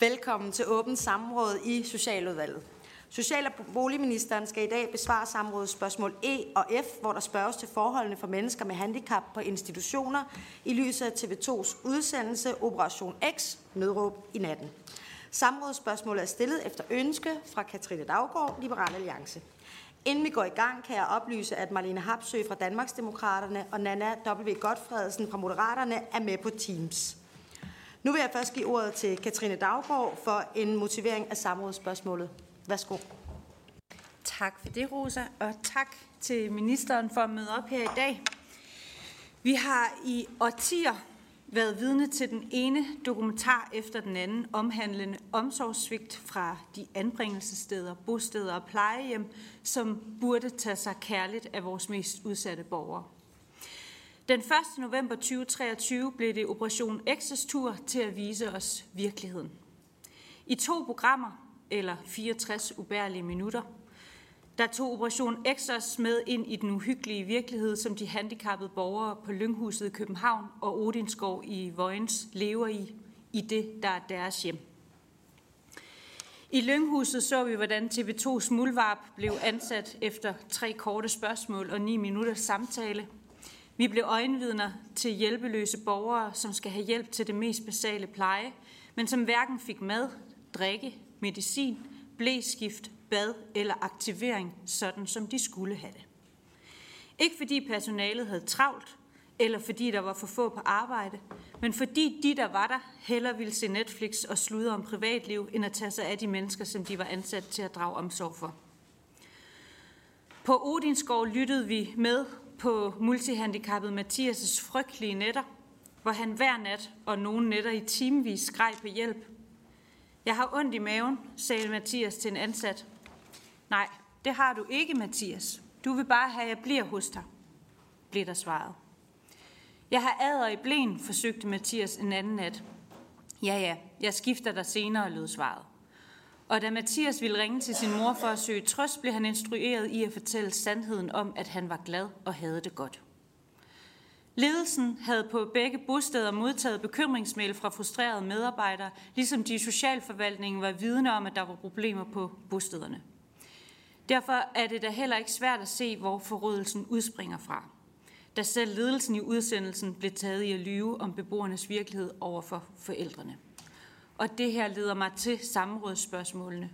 Velkommen til åbent samråd i Socialudvalget. Social- og boligministeren skal i dag besvare samrådets spørgsmål E og F, hvor der spørges til forholdene for mennesker med handicap på institutioner i lyset af TV2's udsendelse Operation X, nødråb i natten. Samrådsspørgsmålet er stillet efter ønske fra Katrine Daggaard, Liberal Alliance. Inden vi går i gang, kan jeg oplyse, at Marlene Hapsø fra Danmarksdemokraterne og Nana W. Godfredsen fra Moderaterne er med på Teams. Nu vil jeg først give ordet til Katrine Daggaard for en motivering af samrådsspørgsmålet. Værsgo. Tak for det, Rosa, og tak til ministeren for at møde op her i dag. Vi har i årtier været vidne til den ene dokumentar efter den anden omhandlende omsorgssvigt fra de anbringelsessteder, bosteder og plejehjem, som burde tage sig kærligt af vores mest udsatte borgere. Den 1. november 2023 blev det Operation X's tur til at vise os virkeligheden. I to programmer, eller 64 ubærlige minutter, der tog Operation Exos med ind i den uhyggelige virkelighed, som de handicappede borgere på Lynghuset i København og Odinskov i Vojens lever i, i det, der er deres hjem. I Lynghuset så vi, hvordan TV2's muldvarp blev ansat efter tre korte spørgsmål og ni minutters samtale. Vi blev øjenvidner til hjælpeløse borgere, som skal have hjælp til det mest basale pleje, men som hverken fik mad, drikke, medicin, blæskift, bad eller aktivering, sådan som de skulle have det. Ikke fordi personalet havde travlt, eller fordi der var for få på arbejde, men fordi de, der var der, heller ville se Netflix og sludre om privatliv, end at tage sig af de mennesker, som de var ansat til at drage omsorg for. På Odinskov lyttede vi med på multihandicappet Mathias' frygtelige netter, hvor han hver nat og nogle nætter i timevis skreg på hjælp. Jeg har ondt i maven, sagde Mathias til en ansat. Nej, det har du ikke, Mathias. Du vil bare have, at jeg bliver hos dig, blev der svaret. Jeg har ader i blæn, forsøgte Mathias en anden nat. Ja, ja, jeg skifter dig senere, lød svaret. Og da Mathias ville ringe til sin mor for at søge trøst, blev han instrueret i at fortælle sandheden om, at han var glad og havde det godt. Ledelsen havde på begge bosteder modtaget bekymringsmail fra frustrerede medarbejdere, ligesom de i socialforvaltningen var vidne om, at der var problemer på bostederne. Derfor er det da heller ikke svært at se, hvor forrådelsen udspringer fra. Da selv ledelsen i udsendelsen blev taget i at lyve om beboernes virkelighed over for forældrene. Og det her leder mig til samrådsspørgsmålene.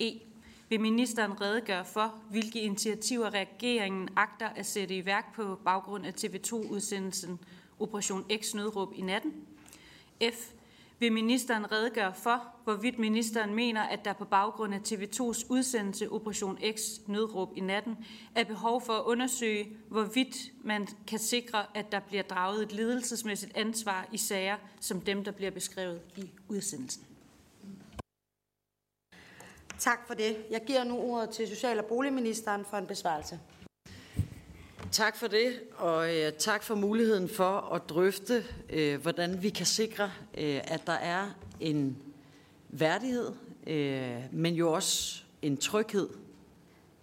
E. Vil ministeren redegøre for, hvilke initiativer regeringen agter at sætte i værk på baggrund af TV2-udsendelsen Operation X Nødråb i natten? F. Vil ministeren redegøre for, hvorvidt ministeren mener, at der på baggrund af TV2's udsendelse Operation X Nødråb i natten er behov for at undersøge, hvorvidt man kan sikre, at der bliver draget et ledelsesmæssigt ansvar i sager som dem, der bliver beskrevet i udsendelsen? Tak for det. Jeg giver nu ordet til Social- og Boligministeren for en besvarelse. Tak for det, og øh, tak for muligheden for at drøfte, øh, hvordan vi kan sikre, øh, at der er en værdighed, øh, men jo også en tryghed,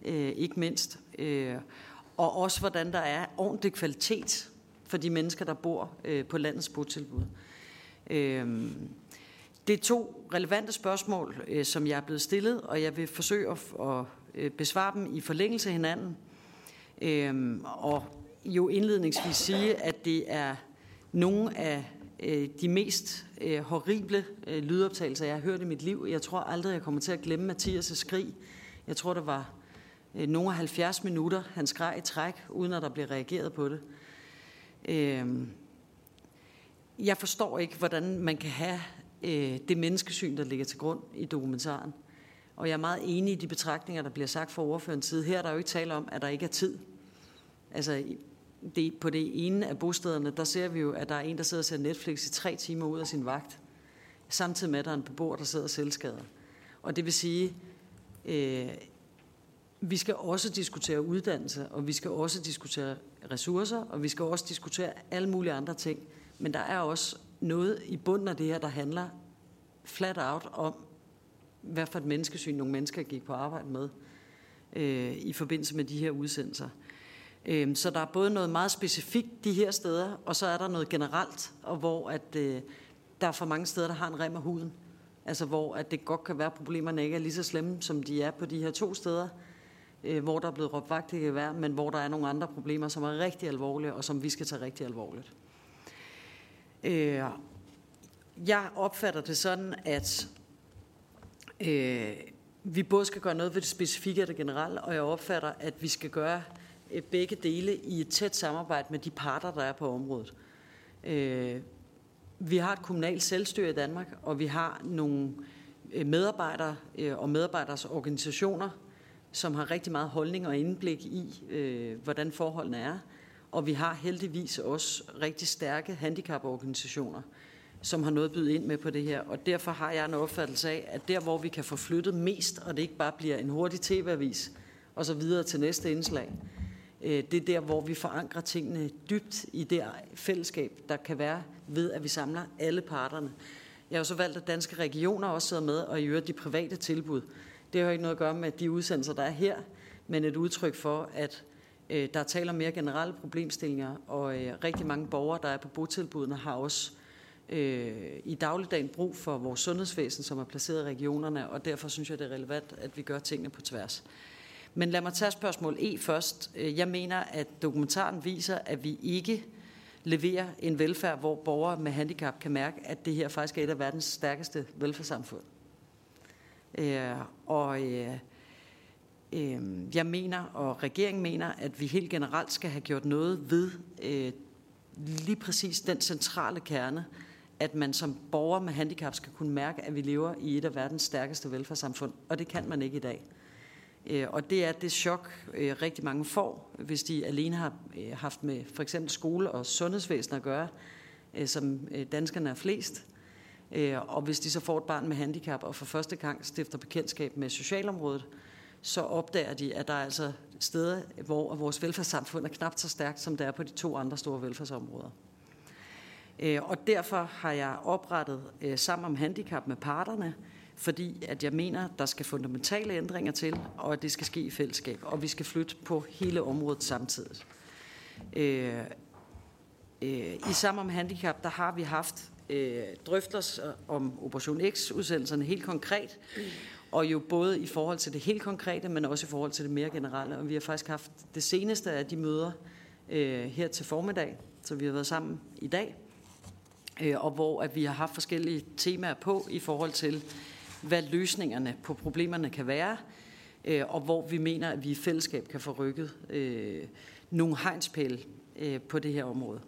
øh, ikke mindst, øh, og også hvordan der er ordentlig kvalitet for de mennesker, der bor øh, på landets botilbud. Øh, det er to relevante spørgsmål, øh, som jeg er blevet stillet, og jeg vil forsøge at, at øh, besvare dem i forlængelse af hinanden. Øhm, og jo indledningsvis sige, at det er nogle af øh, de mest øh, horrible øh, lydoptagelser, jeg har hørt i mit liv. Jeg tror aldrig, jeg kommer til at glemme Mathias' skrig. Jeg tror, det var øh, nogle af 70 minutter, han skreg i træk, uden at der blev reageret på det. Øhm, jeg forstår ikke, hvordan man kan have øh, det menneskesyn, der ligger til grund i dokumentaren. Og jeg er meget enig i de betragtninger, der bliver sagt fra overførens side. Her er der jo ikke tale om, at der ikke er tid. Altså, det, på det ene af bostederne, der ser vi jo, at der er en, der sidder og ser Netflix i tre timer ud af sin vagt. Samtidig med, at der er en beboer, der sidder selvskadet. Og det vil sige, øh, vi skal også diskutere uddannelse, og vi skal også diskutere ressourcer, og vi skal også diskutere alle mulige andre ting. Men der er også noget i bunden af det her, der handler flat out om, hvad for et menneskesyn nogle mennesker gik på arbejde med øh, i forbindelse med de her udsendelser. Øh, Øhm, så der er både noget meget specifikt de her steder, og så er der noget generelt, og hvor at, øh, der er for mange steder, der har en rem af huden. Altså hvor at det godt kan være, at problemerne ikke er lige så slemme, som de er på de her to steder, øh, hvor der er blevet råbt vagt i gevær, men hvor der er nogle andre problemer, som er rigtig alvorlige, og som vi skal tage rigtig alvorligt. Øh, jeg opfatter det sådan, at øh, vi både skal gøre noget ved det specifikke og det generelle, og jeg opfatter, at vi skal gøre øh, Øh, begge dele i et tæt samarbejde med de parter, der er på området. Øh, vi har et kommunalt selvstyre i Danmark, og vi har nogle øh, medarbejdere og medarbejderes organisationer, som har rigtig meget holdning og indblik i, hvordan forholdene er. Og vi har heldigvis også rigtig stærke handicaporganisationer, som har noget at byde ind med på det her. Og derfor har jeg en opfattelse af, at der, hvor vi kan få flyttet mest, og det ikke bare bliver en hurtig tv-avis, og så videre til næste indslag, øh, Øh, det er der, hvor vi forankrer tingene dybt i det fællesskab, der kan være ved, at vi samler alle parterne. Jeg har jo så valgt, at danske regioner også sidder med, og i øvrigt de private tilbud. Det har ikke noget at gøre med de udsendelser, der er her, men et udtryk for, at øh, der taler mere generelle problemstillinger, og øh, rigtig mange borgere, der er på botilbudene, har også øh, i dagligdagen brug for vores sundhedsvæsen, som er placeret i regionerne, og derfor synes jeg, det er relevant, at vi gør tingene på tværs. Men lad mig tage spørgsmål E først. Øh, jeg mener, at dokumentaren viser, at vi ikke leverer en velfærd, hvor borgere med handicap kan mærke, at det her faktisk er et af verdens stærkeste velfærdssamfund. Øh, og øh, øh, jeg mener, og regeringen mener, at vi helt generelt skal have gjort noget ved øh, lige præcis den centrale kerne, at man som borger med handicap skal kunne mærke, at vi lever i et af verdens stærkeste velfærdssamfund, og det kan man ikke i dag. Øh, og det er det chok, øh, rigtig mange får, hvis de alene har øh, haft med for eksempel skole og sundhedsvæsen at gøre, øh, som danskerne er flest. Og hvis de så får et barn med handicap og for første gang stifter bekendtskab med socialområdet, så opdager de, at der er altså steder, hvor vores velfærdssamfund er knap så stærkt, som det er på de to andre store velfærdsområder. Og derfor har jeg oprettet sammen om handicap med parterne fordi at jeg mener, der skal fundamentale ændringer til, og at det skal ske i fællesskab, og vi skal flytte på hele området samtidig. Øh, øh, I sammen om handicap, der har vi haft øh, drøftelser om Operation X-udsendelserne helt konkret, og jo både i forhold til det helt konkrete, men også i forhold til det mere generelle. Og vi har faktisk haft det seneste af de møder øh, her til formiddag, så vi har været sammen i dag, øh, og hvor at vi har haft forskellige temaer på i forhold til hvad løsningerne på problemerne kan være, øh, og hvor vi mener, at vi i fællesskab kan få rykket øh, nogle hegnspæle øh, på det her område.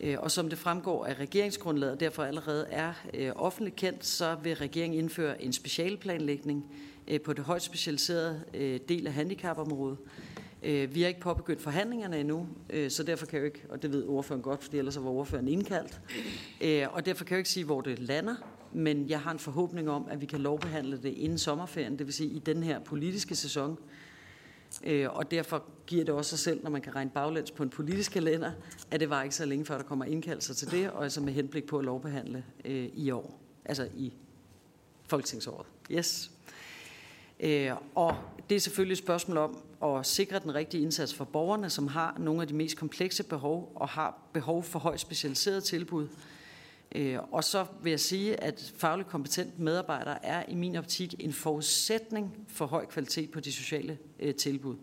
Øh, og som det fremgår af regeringsgrundlaget, derfor allerede er øh, offentligt kendt, så vil regeringen indføre en specialplanlægning øh, på det højt specialiserede del af handicapområdet. Vi har ikke påbegyndt forhandlingerne endnu, så derfor kan jeg jo ikke, og det ved ordføreren godt, fordi ellers var ordføreren indkaldt, og derfor kan jeg jo ikke sige, hvor det lander men jeg har en forhåbning om, at vi kan lovbehandle det inden sommerferien, det vil sige i den her politiske sæson. Øh, og derfor giver det også sig selv, når man kan regne baglæns på en politisk kalender, at det var ikke så længe før, der kommer indkaldelser til det, og altså med henblik på at lovbehandle øh, i år, altså i folketingsåret. Yes. Øh, og det er selvfølgelig et spørgsmål om at sikre den rigtige indsats for borgerne, som har nogle af de mest komplekse behov og har behov for højt specialiseret tilbud, Øh, og så vil jeg sige, at fagligt kompetent medarbejdere er i min optik en forudsætning for høj kvalitet på de sociale øh, tilbud.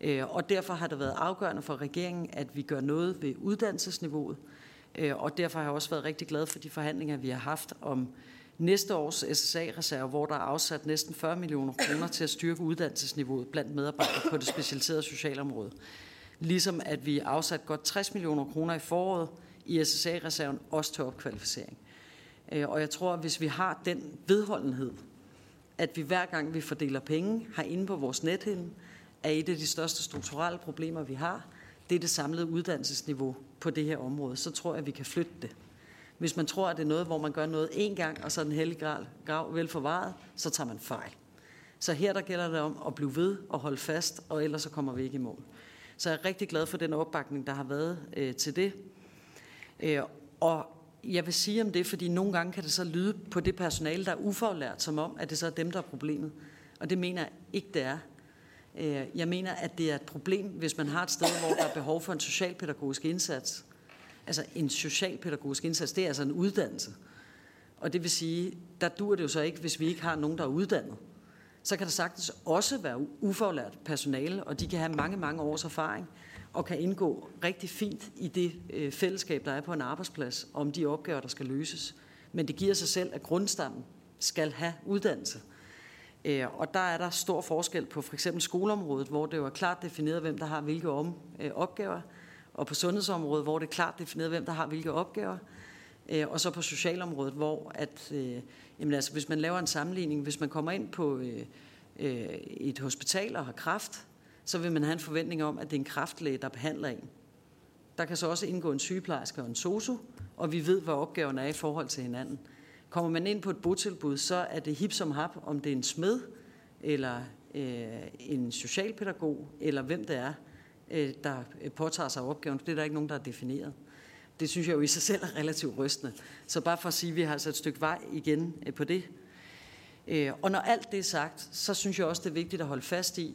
Øh, og derfor har det været afgørende for regeringen, at vi gør noget ved uddannelsesniveauet. Øh, og derfor har jeg også været rigtig glad for de forhandlinger, vi har haft om næste års SSA-reserve, hvor der er afsat næsten 40 millioner kroner til at styrke uddannelsesniveauet blandt medarbejdere på det specialiserede socialområde. Ligesom at vi afsat godt 60 millioner kroner i foråret i SSA-reserven, også til opkvalificering. Øh, og jeg tror, at hvis vi har den vedholdenhed, at vi hver gang vi fordeler penge har inde på vores nethinde, er et af de største strukturelle problemer, vi har, det er det samlede uddannelsesniveau på det her område. Så tror jeg, at vi kan flytte det. Hvis man tror, at det er noget, hvor man gør noget én gang, og så er den hellige grav, grav vel forvaret, så tager man fejl. Så her der gælder det om at blive ved og holde fast, og ellers så kommer vi ikke i mål. Så jeg er rigtig glad for den opbakning, der har været øh, til det. Øh, og jeg vil sige om det, fordi nogle gange kan det så lyde på det personale, der er ufaglært, som om, at det så er dem, der er problemet. Og det mener jeg ikke, det er. Øh, jeg mener, at det er et problem, hvis man har et sted, hvor der er behov for en socialpædagogisk indsats. Altså en socialpædagogisk indsats, det er altså en uddannelse. Og det vil sige, der dur det jo så ikke, hvis vi ikke har nogen, der er uddannet. Så kan der sagtens også være ufaglært personale, og de kan have mange, mange års erfaring og kan indgå rigtig fint i det øh, fællesskab, der er på en arbejdsplads, om de opgaver, der skal løses. Men det giver sig selv, at grundstammen skal have uddannelse. Øh, og der er der stor forskel på for eksempel skoleområdet, hvor det jo er klart defineret, hvem der har hvilke om, øh, opgaver, og på sundhedsområdet, hvor det er klart defineret, hvem der har hvilke opgaver, øh, og så på socialområdet, hvor at, øh, jamen altså, hvis man laver en sammenligning, hvis man kommer ind på øh, øh, et hospital og har kraft, så vil man have en forventning om, at det er en kraftlæge, der behandler en. Der kan så også indgå en sygeplejerske og en sosu, og vi ved, hvad opgaverne er i forhold til hinanden. Kommer man ind på et botilbud, så er det hip som hap, om det er en smed, eller øh, en socialpædagog, eller hvem det er, øh, der øh, påtager sig opgaven. Det er der ikke nogen, der er defineret. Det synes jeg jo i sig selv er relativt rystende. Så bare for at sige, at vi har altså et stykke vej igen øh, på det. Øh, og når alt det er sagt, så synes jeg også, det er vigtigt at holde fast i,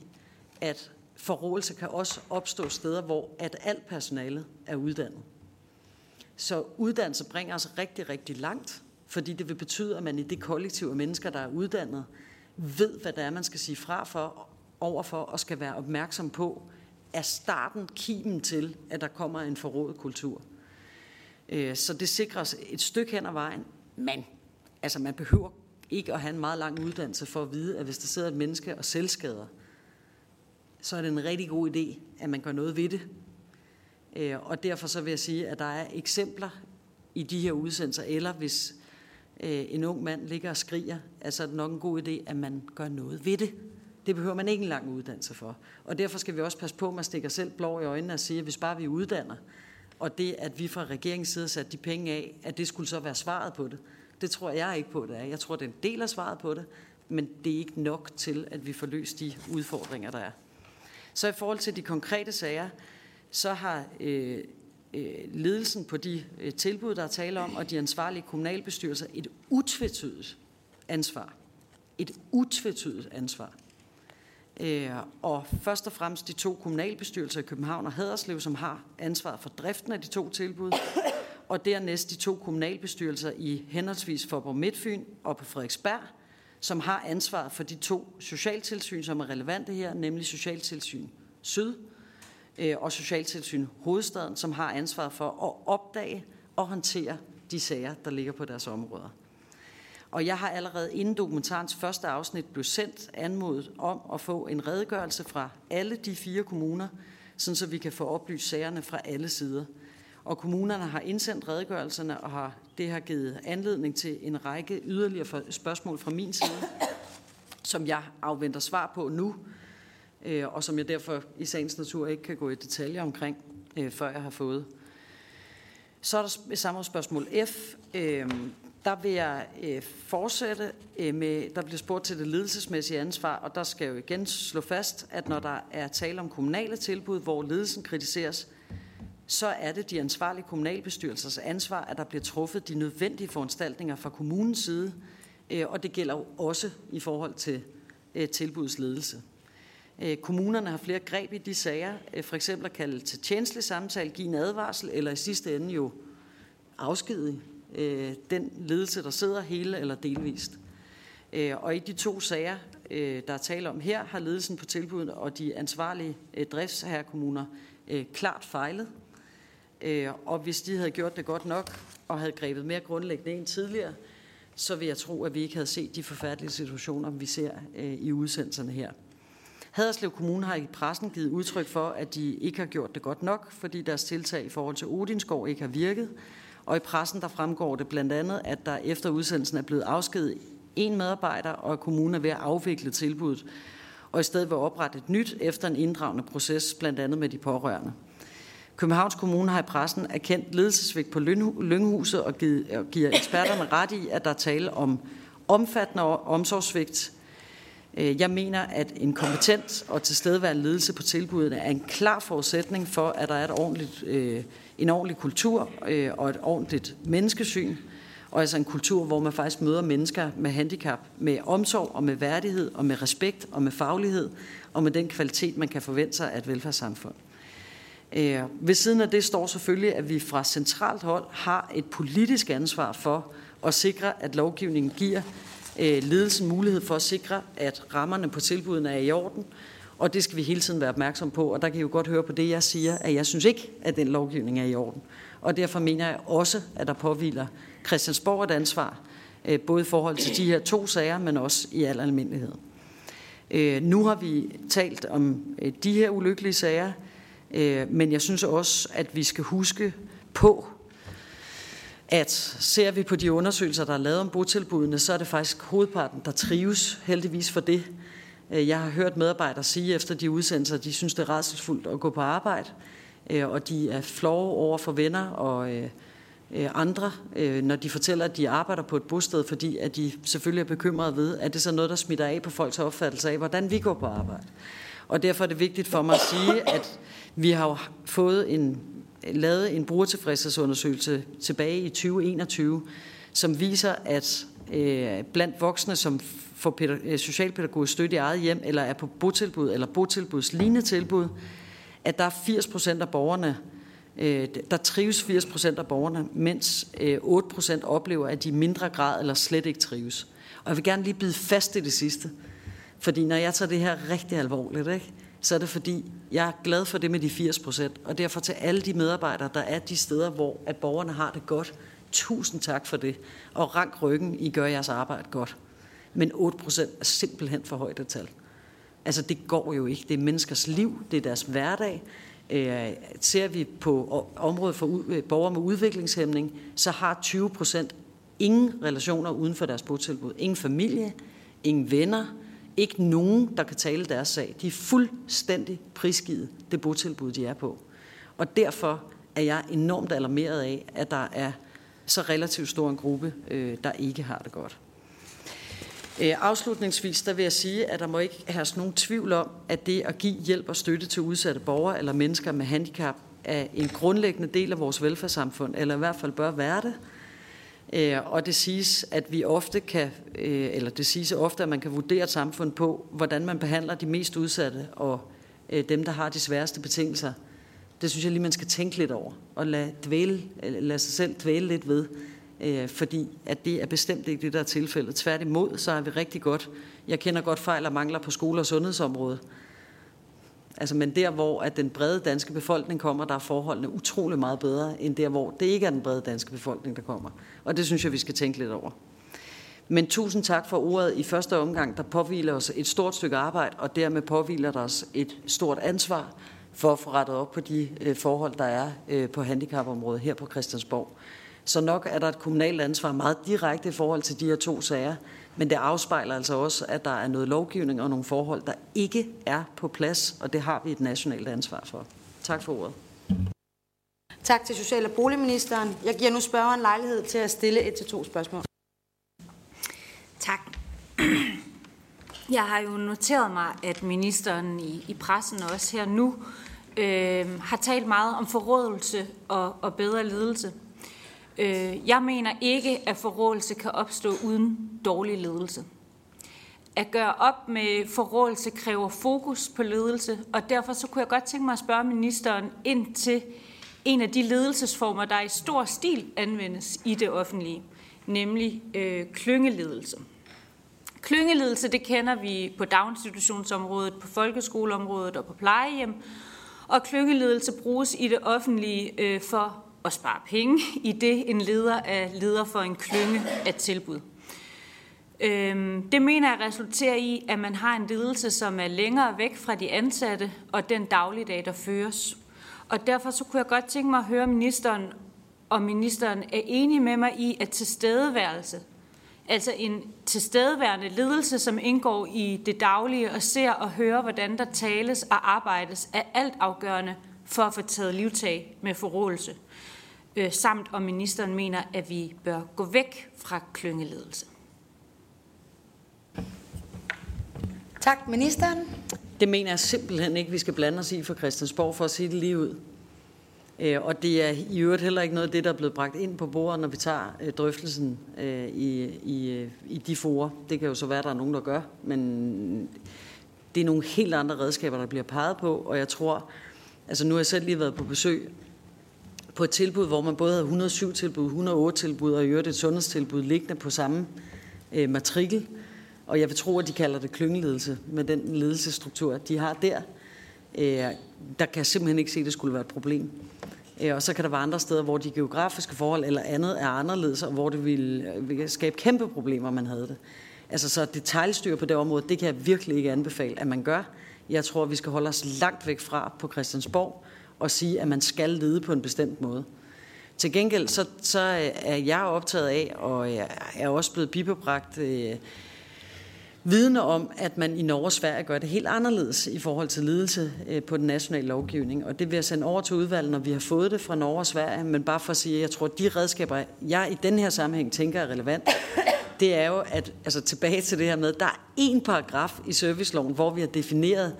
at forråelse kan også opstå steder, hvor at alt personalet er uddannet. Så uddannelse bringer os rigtig, rigtig langt, fordi det vil betyde, at man i det kollektiv af mennesker, der er uddannet, ved, hvad det er, man skal sige fra for, overfor, og skal være opmærksom på, er starten kimen til, at der kommer en forrådet kultur. Øh, så det sikrer os et stykke hen ad vejen, men altså man behøver ikke at have en meget lang uddannelse for at vide, at hvis der sidder et menneske og selvskader, så er det en rigtig god idé, at man gør noget ved det. Øh, og derfor så vil jeg sige, at der er eksempler i de her udsendelser, eller hvis øh, en ung mand ligger og skriger, altså er det nok en god idé, at man gør noget ved det. Det behøver man ikke en lang uddannelse for. Og derfor skal vi også passe på at man stikker selv blå i øjnene og sige, at hvis bare vi uddanner, og det, at vi fra regeringens side sat de penge af, at det skulle så være svaret på det. Det tror jeg ikke på, det er. Jeg tror, det er en del af svaret på det, men det er ikke nok til, at vi får løst de udfordringer, der er. Så i forhold til de konkrete sager, så har øh, øh, ledelsen på de øh, tilbud, der er tale om, og de ansvarlige kommunalbestyrelser et utvetydigt ansvar. Et utvetydigt ansvar. Øh, og først og fremmest de to kommunalbestyrelser i København og Haderslev, som har ansvaret for driften af de to tilbud, og dernæst de to kommunalbestyrelser i henholdsvis Forborg Midtfyn og på Frederiksberg, som har ansvaret for de to socialtilsyn, som er relevante her, nemlig Socialtilsyn Syd øh, og Socialtilsyn Hovedstaden, som har ansvaret for at opdage og håndtere de sager, der ligger på deres områder. Og jeg har allerede inden dokumentarens første afsnit blev sendt anmodet om at få en redegørelse fra alle de fire kommuner, sådan så vi kan få oplyst sagerne fra alle sider. Og kommunerne har indsendt redegørelserne, og har, det har givet anledning til en række yderligere spørgsmål fra min side, som jeg afventer svar på nu, øh, og som jeg derfor i sagens natur ikke kan gå i detaljer omkring, øh, før jeg har fået. Så er der samme spørgsmål F. Øh, der vil jeg øh, fortsætte øh, med, der bliver spurgt til det ledelsesmæssige ansvar, og der skal jo igen slå fast, at når der er tale om kommunale tilbud, hvor ledelsen kritiseres, så er det de ansvarlige kommunalbestyrelsers ansvar, at der bliver truffet de nødvendige foranstaltninger fra kommunens side, øh, og det gælder jo også i forhold til øh, tilbudsledelse. Øh, kommunerne har flere greb i de sager, for eksempel at kalde til tjenestelig samtale, give en advarsel, eller i sidste ende jo afskedige den ledelse, der sidder hele eller delvist. Og i de to sager, der er tale om her, har ledelsen på tilbuddet og de ansvarlige driftsherrekommuner klart fejlet. Øh, og hvis de havde gjort det godt nok og havde grebet mere grundlæggende ind tidligere, så vil jeg tro, at vi ikke havde set de forfærdelige situationer, vi ser øh, i udsendelserne her. Haderslev Kommune har i pressen givet udtryk for, at de ikke har gjort det godt nok, fordi deres tiltag i forhold til Odinskov ikke har virket, og i pressen der fremgår det blandt andet, at der efter udsendelsen er blevet afskedet en medarbejder, og at kommunen er ved at afvikle tilbuddet, og i stedet vil oprette et nyt efter en inddragende proces, blandt andet med de pårørende. Københavns Kommune har i pressen erkendt ledelsesvigt på Lynghuset og, givet, og giver eksperterne ret i, at der er tale om omfattende omsorgsvigt. Øh, jeg mener, at en kompetent og tilstedeværende ledelse på tilbudene er en klar forudsætning for, at der er et ordentligt øh, en ordentlig kultur øh, og et ordentligt menneskesyn, og altså en kultur, hvor man faktisk møder mennesker med handicap med omsorg og med værdighed og med respekt og med faglighed og med den kvalitet, man kan forvente sig af et velfærdssamfund. Øh, ved siden af det står selvfølgelig, at vi fra centralt hold har et politisk ansvar for at sikre, at lovgivningen giver øh, ledelsen mulighed for at sikre, at rammerne på tilbudene er i orden, og det skal vi hele tiden være opmærksom på, og der kan I jo godt høre på det, jeg siger, at jeg synes ikke, at den lovgivning er i orden. Og derfor mener jeg også, at der påviler Christiansborg et ansvar, øh, både i forhold til de her to sager, men også i al almindelighed. Nu har vi talt om de her ulykkelige sager, Øh, men jeg synes også, at vi skal huske på, at ser vi på de undersøgelser, der er lavet om botilbudene, så er det faktisk hovedparten, der trives, heldigvis for det. Øh, jeg har hørt medarbejdere sige efter de udsendelser, at de synes, det er rædselsfuldt at gå på arbejde, øh, og de er flove over for venner og andre, når de fortæller, at de arbejder på et bosted, fordi at de selvfølgelig er bekymrede ved, at det er så noget, der smitter af på folks opfattelse af, hvordan vi går på arbejde. Og derfor er det vigtigt for mig at sige, at vi har fået en, lavet en brugertilfredshedsundersøgelse tilbage i 2021, som viser, at øh, blandt voksne, som får øh, socialpædagogisk støtte i eget hjem, eller er på botilbud, eller botilbudslignende tilbud, at der er 80 procent af borgerne, Øh, der trives 80 procent af borgerne, mens øh, 8 procent oplever, at de i mindre grad eller slet ikke trives. Og jeg vil gerne lige bide fast i det sidste. Fordi når jeg tager det her rigtig alvorligt, ikke, så er det fordi, jeg er glad for det med de 80 procent. Og derfor til alle de medarbejdere, der er de steder, hvor at borgerne har det godt, tusind tak for det. Og rank ryggen, I gør jeres arbejde godt. Men 8 procent er simpelthen for højt et tal. Altså det går jo ikke. Det er menneskers liv, det er deres hverdag, Øh, ser vi på området for øh, borgere med udviklingshæmning, så har 20 procent ingen relationer uden for deres botilbud. Ingen familie, ingen venner, ikke nogen, der kan tale deres sag. De er fuldstændig prisgivet det botilbud, de er på. Og derfor er jeg enormt alarmeret af, at der er så relativt stor en gruppe, øh, der ikke har det godt. Øh, afslutningsvis der vil jeg sige, at der må ikke have nogen tvivl om, at det at give hjælp og støtte til udsatte borgere eller mennesker med handicap er en grundlæggende del af vores velfærdssamfund, eller i hvert fald bør være det. Øh, og det siges, at vi ofte kan, øh, eller det siges ofte, at man kan vurdere et samfund på, hvordan man behandler de mest udsatte og øh, dem, der har de sværeste betingelser. Det synes jeg lige, man skal tænke lidt over, og lade, dvæle, lade sig selv dvæle lidt ved fordi at det er bestemt ikke det, der er tilfældet. Tværtimod, så er vi rigtig godt. Jeg kender godt fejl og mangler på skole- og sundhedsområdet. Altså, men der, hvor at den brede danske befolkning kommer, der er forholdene utrolig meget bedre, end der, hvor det ikke er den brede danske befolkning, der kommer. Og det synes jeg, vi skal tænke lidt over. Men tusind tak for ordet i første omgang. Der påviler os et stort stykke arbejde, og dermed påviler der os et stort ansvar for at få rettet op på de øh, forhold, der er øh, på handicapområdet her på Christiansborg. Så nok er der et kommunalt ansvar meget direkte i forhold til de her to sager, men det afspejler altså også, at der er noget lovgivning og nogle forhold, der ikke er på plads, og det har vi et nationalt ansvar for. Tak for ordet. Tak til Social- og Boligministeren. Jeg giver nu spørgeren lejlighed til at stille et til to spørgsmål. Tak. Jeg har jo noteret mig, at ministeren i, i pressen og også her nu øh, har talt meget om forrådelse og, og bedre ledelse. Øh, jeg mener ikke, at forrådelse kan opstå uden dårlig ledelse. At gøre op med forrådelse kræver fokus på ledelse, og derfor så kunne jeg godt tænke mig at spørge ministeren ind til en af de ledelsesformer, der i stor stil anvendes i det offentlige, nemlig øh, klyngeledelse. Klyngeledelse, det kender vi på daginstitutionsområdet, på folkeskoleområdet og på plejehjem, og klyngeledelse bruges i det offentlige øh, for at spare penge, i det en leder er leder for en klynge af tilbud. Øhm, det mener jeg resulterer i, at man har en ledelse, som er længere væk fra de ansatte og den dagligdag, der føres. Og derfor så kunne jeg godt tænke mig at høre ministeren, om ministeren er enig med mig i, at tilstedeværelse, altså en tilstedeværende ledelse, som indgår i det daglige og ser og hører, hvordan der tales og arbejdes, er altafgørende for at få taget livtag med forrådelse øh, samt om ministeren mener, at vi bør gå væk fra klyngeledelse. Tak, ministeren. Det mener jeg simpelthen ikke, vi skal blande os i for Christiansborg, for at sige det lige ud. Øh, og det er i øvrigt heller ikke noget af det, der er blevet bragt ind på bordet, når vi tager øh, drøftelsen øh, i, i, i de forer. Det kan jo så være, at der er nogen, der gør, men det er nogle helt andre redskaber, der bliver peget på, og jeg tror, altså nu har jeg selv lige været på besøg på et tilbud, hvor man både havde 107 tilbud, 108 tilbud og i øvrigt et sundhedstilbud liggende på samme øh, matrikel. Og jeg vil tro, at de kalder det klyngeledelse med den ledelsesstruktur, de har der. Øh, der kan jeg simpelthen ikke se, at det skulle være et problem. Øh, og så kan der være andre steder, hvor de geografiske forhold eller andet er anderledes, og hvor det ville, øh, ville skabe kæmpe problemer, man havde det. Altså så detaljstyr på det område, det kan jeg virkelig ikke anbefale, at man gør. Jeg tror, vi skal holde os langt væk fra på Christiansborg og sige, at man skal lede på en bestemt måde. Til gengæld så, så øh, er jeg optaget af, og jeg er også blevet bibebragt øh, vidne om, at man i Norge og Sverige gør det helt anderledes i forhold til ledelse øh, på den nationale lovgivning. Og det vil jeg sende over til udvalget, når vi har fået det fra Norge og Sverige. Men bare for at sige, at jeg tror, at de redskaber, jeg i den her sammenhæng tænker er relevant, det er jo, at altså tilbage til det her med, der er en paragraf i serviceloven, hvor vi har defineret,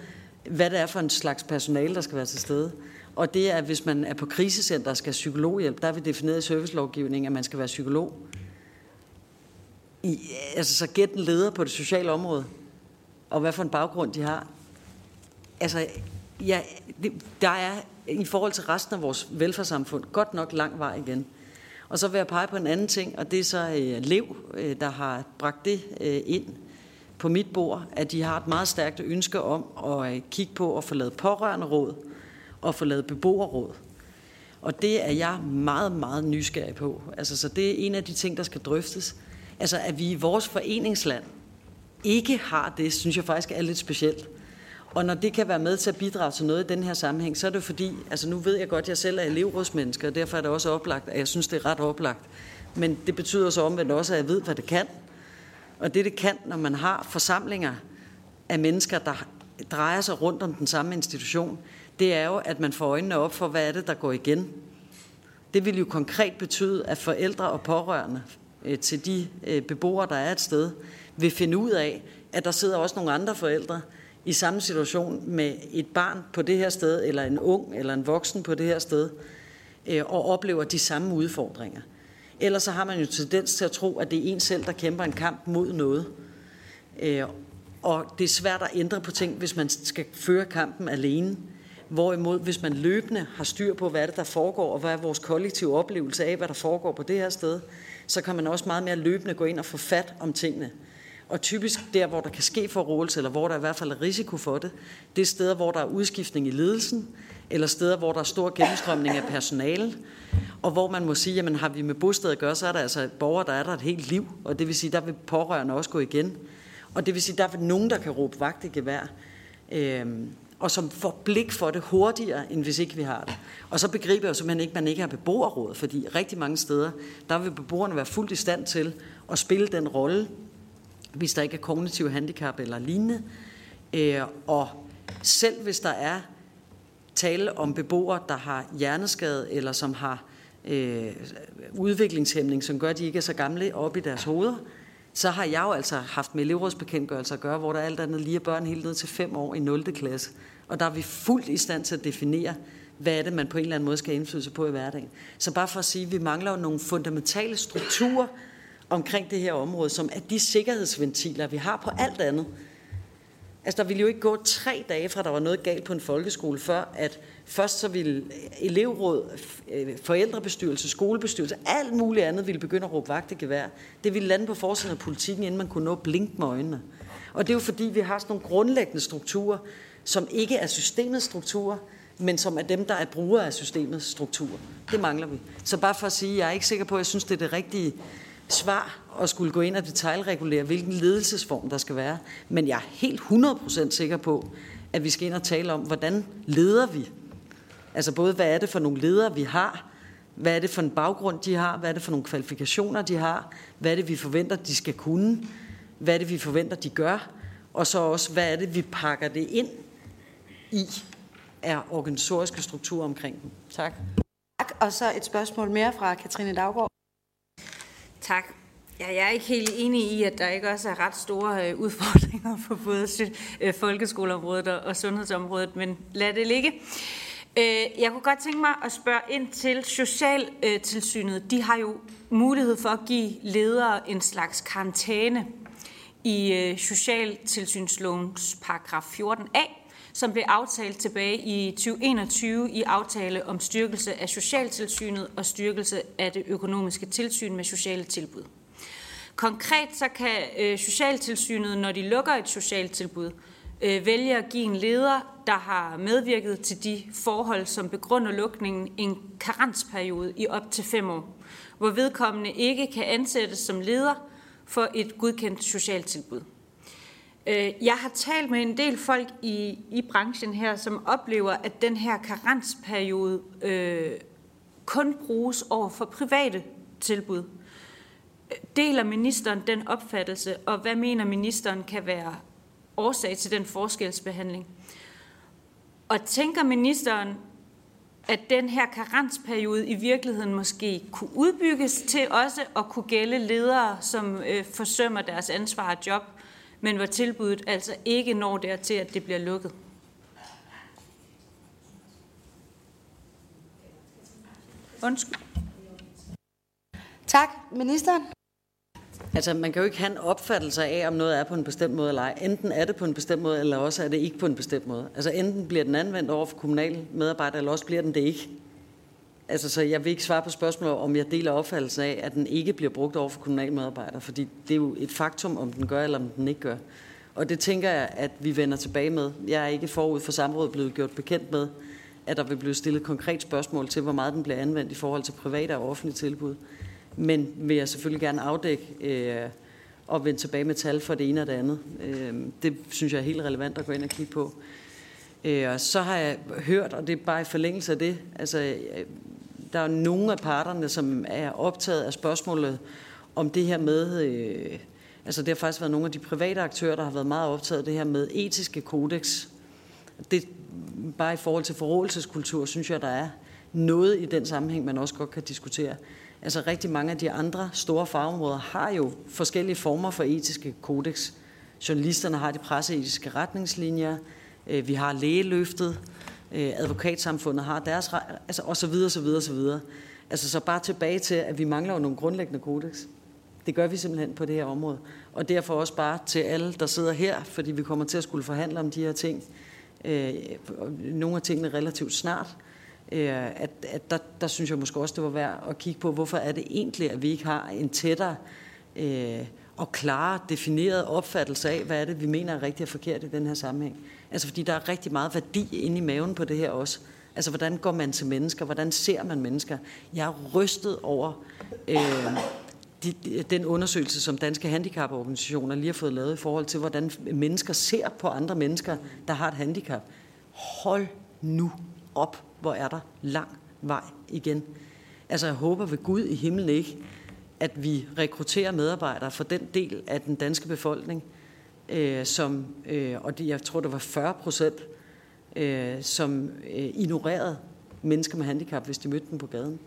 hvad det er for en slags personale, der skal være til stede. Og det er, at hvis man er på krisecenter og skal have psykologhjælp, der er vi defineret i servicelovgivningen, at man skal være psykolog. I, altså, så gæt en leder på det sociale område, og hvad for en baggrund de har. Altså, ja, det, der er i forhold til resten af vores velfærdssamfund godt nok lang vej igen. Og så vil jeg pege på en anden ting, og det er så øh, Lev, øh, der har bragt det øh, ind på mit bord, at de har et meget stærkt ønske om at øh, kigge på at få lavet pårørende råd og få lavet beboerråd. Og det er jeg meget, meget nysgerrig på. Altså, så det er en af de ting, der skal drøftes. Altså, at vi i vores foreningsland ikke har det, synes jeg faktisk er lidt specielt. Og når det kan være med til at bidrage til noget i den her sammenhæng, så er det fordi, altså nu ved jeg godt, at jeg selv er elevrådsmenneske, og derfor er det også oplagt, at jeg synes, det er ret oplagt. Men det betyder så omvendt også, at jeg ved, hvad det kan. Og det, det kan, når man har forsamlinger af mennesker, der drejer sig rundt om den samme institution, det er jo, at man får øjnene op for, hvad er det, der går igen. Det vil jo konkret betyde, at forældre og pårørende øh, til de øh, beboere, der er et sted, vil finde ud af, at der sidder også nogle andre forældre i samme situation med et barn på det her sted, eller en ung eller en voksen på det her sted, øh, og oplever de samme udfordringer. Ellers så har man jo tendens til at tro, at det er en selv, der kæmper en kamp mod noget. Øh, og det er svært at ændre på ting, hvis man skal føre kampen alene. Hvorimod, hvis man løbende har styr på, hvad det der foregår, og hvad er vores kollektive oplevelse af, hvad der foregår på det her sted, så kan man også meget mere løbende gå ind og få fat om tingene. Og typisk der, hvor der kan ske forrådelse, eller hvor der i hvert fald er risiko for det, det er steder, hvor der er udskiftning i ledelsen, eller steder, hvor der er stor gennemstrømning af personale, og hvor man må sige, jamen har vi med bosted at gøre, så er der altså borgere, der er der et helt liv, og det vil sige, der vil pårørende også gå igen. Og det vil sige, der er nogen, der kan råbe vagt i gevær. Øhm, og som får blik for det hurtigere, end hvis ikke vi har det. Og så begriber jeg jo simpelthen ikke, at man ikke har beboerråd, fordi rigtig mange steder, der vil beboerne være fuldt i stand til at spille den rolle, hvis der ikke er kognitiv handicap eller lignende. Øh, og selv hvis der er tale om beboere, der har hjerneskade, eller som har øh, udviklingshæmning, som gør, at de ikke er så gamle op i deres hoveder, så har jeg jo altså haft med elevrådsbekendtgørelser at gøre, hvor der alt andet lige er børn helt ned til 5 år i 0. klasse. Og der er vi fuldt i stand til at definere, hvad er det, man på en eller anden måde skal indflydelse på i hverdagen. Så bare for at sige, at vi mangler jo nogle fundamentale strukturer omkring det her område, som er de sikkerhedsventiler, vi har på alt andet. Altså, der ville jo ikke gå tre dage fra, der var noget galt på en folkeskole, før at først så ville elevråd, øh, forældrebestyrelse, skolebestyrelse, alt muligt andet ville begynde at råbe vagt i gevær. Det ville lande på forsiden af politikken, inden man kunne nå blink med øjnene. Og det er jo fordi, vi har sådan nogle grundlæggende strukturer, som ikke er systemets strukturer, men som er dem, der er brugere af systemets strukturer. Det mangler vi. Så bare for at sige, jeg er ikke sikker på, at jeg synes, det er det rigtige svar at skulle gå ind og detaljregulere, hvilken ledelsesform der skal være. Men jeg er helt 100% sikker på, at vi skal ind og tale om, hvordan leder vi? Altså både, hvad er det for nogle ledere, vi har? Hvad er det for en baggrund, de har? Hvad er det for nogle kvalifikationer, de har? Hvad er det, vi forventer, de skal kunne? Hvad er det, vi forventer, de gør? Og så også, hvad er det, vi pakker det ind i er organisatoriske strukturer omkring dem. Tak. Tak. Og så et spørgsmål mere fra Katrine Daggaard. Tak. Ja, jeg er ikke helt enig i, at der ikke også er ret store øh, udfordringer for både øh, folkeskoleområdet og sundhedsområdet, men lad det ligge. Øh, jeg kunne godt tænke mig at spørge ind til Socialtilsynet. De har jo mulighed for at give ledere en slags karantæne i Socialtilsynslovens paragraf 14a, som blev aftalt tilbage i 2021 i aftale om styrkelse af socialtilsynet og styrkelse af det økonomiske tilsyn med sociale tilbud. Konkret så kan øh, socialtilsynet, når de lukker et socialtilbud, øh, vælge at give en leder, der har medvirket til de forhold, som begrunder lukningen, en karensperiode i op til fem år, hvor vedkommende ikke kan ansættes som leder for et godkendt socialtilbud. Øh, jeg har talt med en del folk i, i branchen her, som oplever, at den her karensperiode øh, kun bruges over for private tilbud. Deler ministeren den opfattelse, og hvad mener ministeren kan være årsag til den forskelsbehandling? Og tænker ministeren, at den her karensperiode i virkeligheden måske kunne udbygges til også at kunne gælde ledere, som øh, forsømmer deres ansvar og job, men hvor tilbuddet altså ikke når dertil, at det bliver lukket? Undskyld. Tak. Ministeren? Altså, man kan jo ikke have en opfattelse af, om noget er på en bestemt måde eller ej. Enten er det på en bestemt måde, eller også er det ikke på en bestemt måde. Altså, enten bliver den anvendt over for kommunale medarbejdere, eller også bliver den det ikke. Altså, så jeg vil ikke svare på spørgsmålet, om jeg deler opfattelsen af, at den ikke bliver brugt over for kommunalmedarbejdere, fordi det er jo et faktum, om den gør, eller om den ikke gør. Og det tænker jeg, at vi vender tilbage med. Jeg er ikke forud for samrådet blevet gjort bekendt med, at der vil blive stillet konkret spørgsmål til, hvor meget den bliver anvendt i forhold til private og offentlige tilbud. Men vil jeg selvfølgelig gerne afdække øh, og vende tilbage med tal for det ene og det andet. Øh, det synes jeg er helt relevant at gå ind og kigge på. Øh, og så har jeg hørt, og det er bare i forlængelse af det, altså, øh, der er nogle af parterne, som er optaget af spørgsmålet om det her med, øh, altså det har faktisk været nogle af de private aktører, der har været meget optaget af det her med etiske kodex. Det, bare i forhold til forrådelseskultur, synes jeg, der er noget i den sammenhæng, man også godt kan diskutere. Altså rigtig mange af de andre store fagområder har jo forskellige former for etiske kodex. Journalisterne har de presseetiske retningslinjer, øh, vi har lægeløftet, øh, advokatsamfundet har deres, altså og så videre, så videre, så videre. Altså så bare tilbage til, at vi mangler jo nogle grundlæggende kodex. Det gør vi simpelthen på det her område. Og derfor også bare til alle, der sidder her, fordi vi kommer til at skulle forhandle om de her ting. Øh, nogle af tingene relativt snart. Øh, at, at der, der synes jeg måske også, det var værd at kigge på, hvorfor er det egentlig, at vi ikke har en tættere øh, og klare, defineret opfattelse af, hvad er det, vi mener er rigtigt og forkert i den her sammenhæng. Altså fordi der er rigtig meget værdi inde i maven på det her også. Altså hvordan går man til mennesker? Hvordan ser man mennesker? Jeg er rystet over øh, de, den undersøgelse, som Danske Handicaporganisationer lige har fået lavet i forhold til, hvordan mennesker ser på andre mennesker, der har et handicap. Hold nu op hvor er der lang vej igen. Altså jeg håber ved Gud i himlen ikke, at vi rekrutterer medarbejdere for den del af den danske befolkning, øh, som, øh, og det, jeg tror det var 40 procent, øh, som øh, ignorerede mennesker med handicap, hvis de mødte dem på gaden.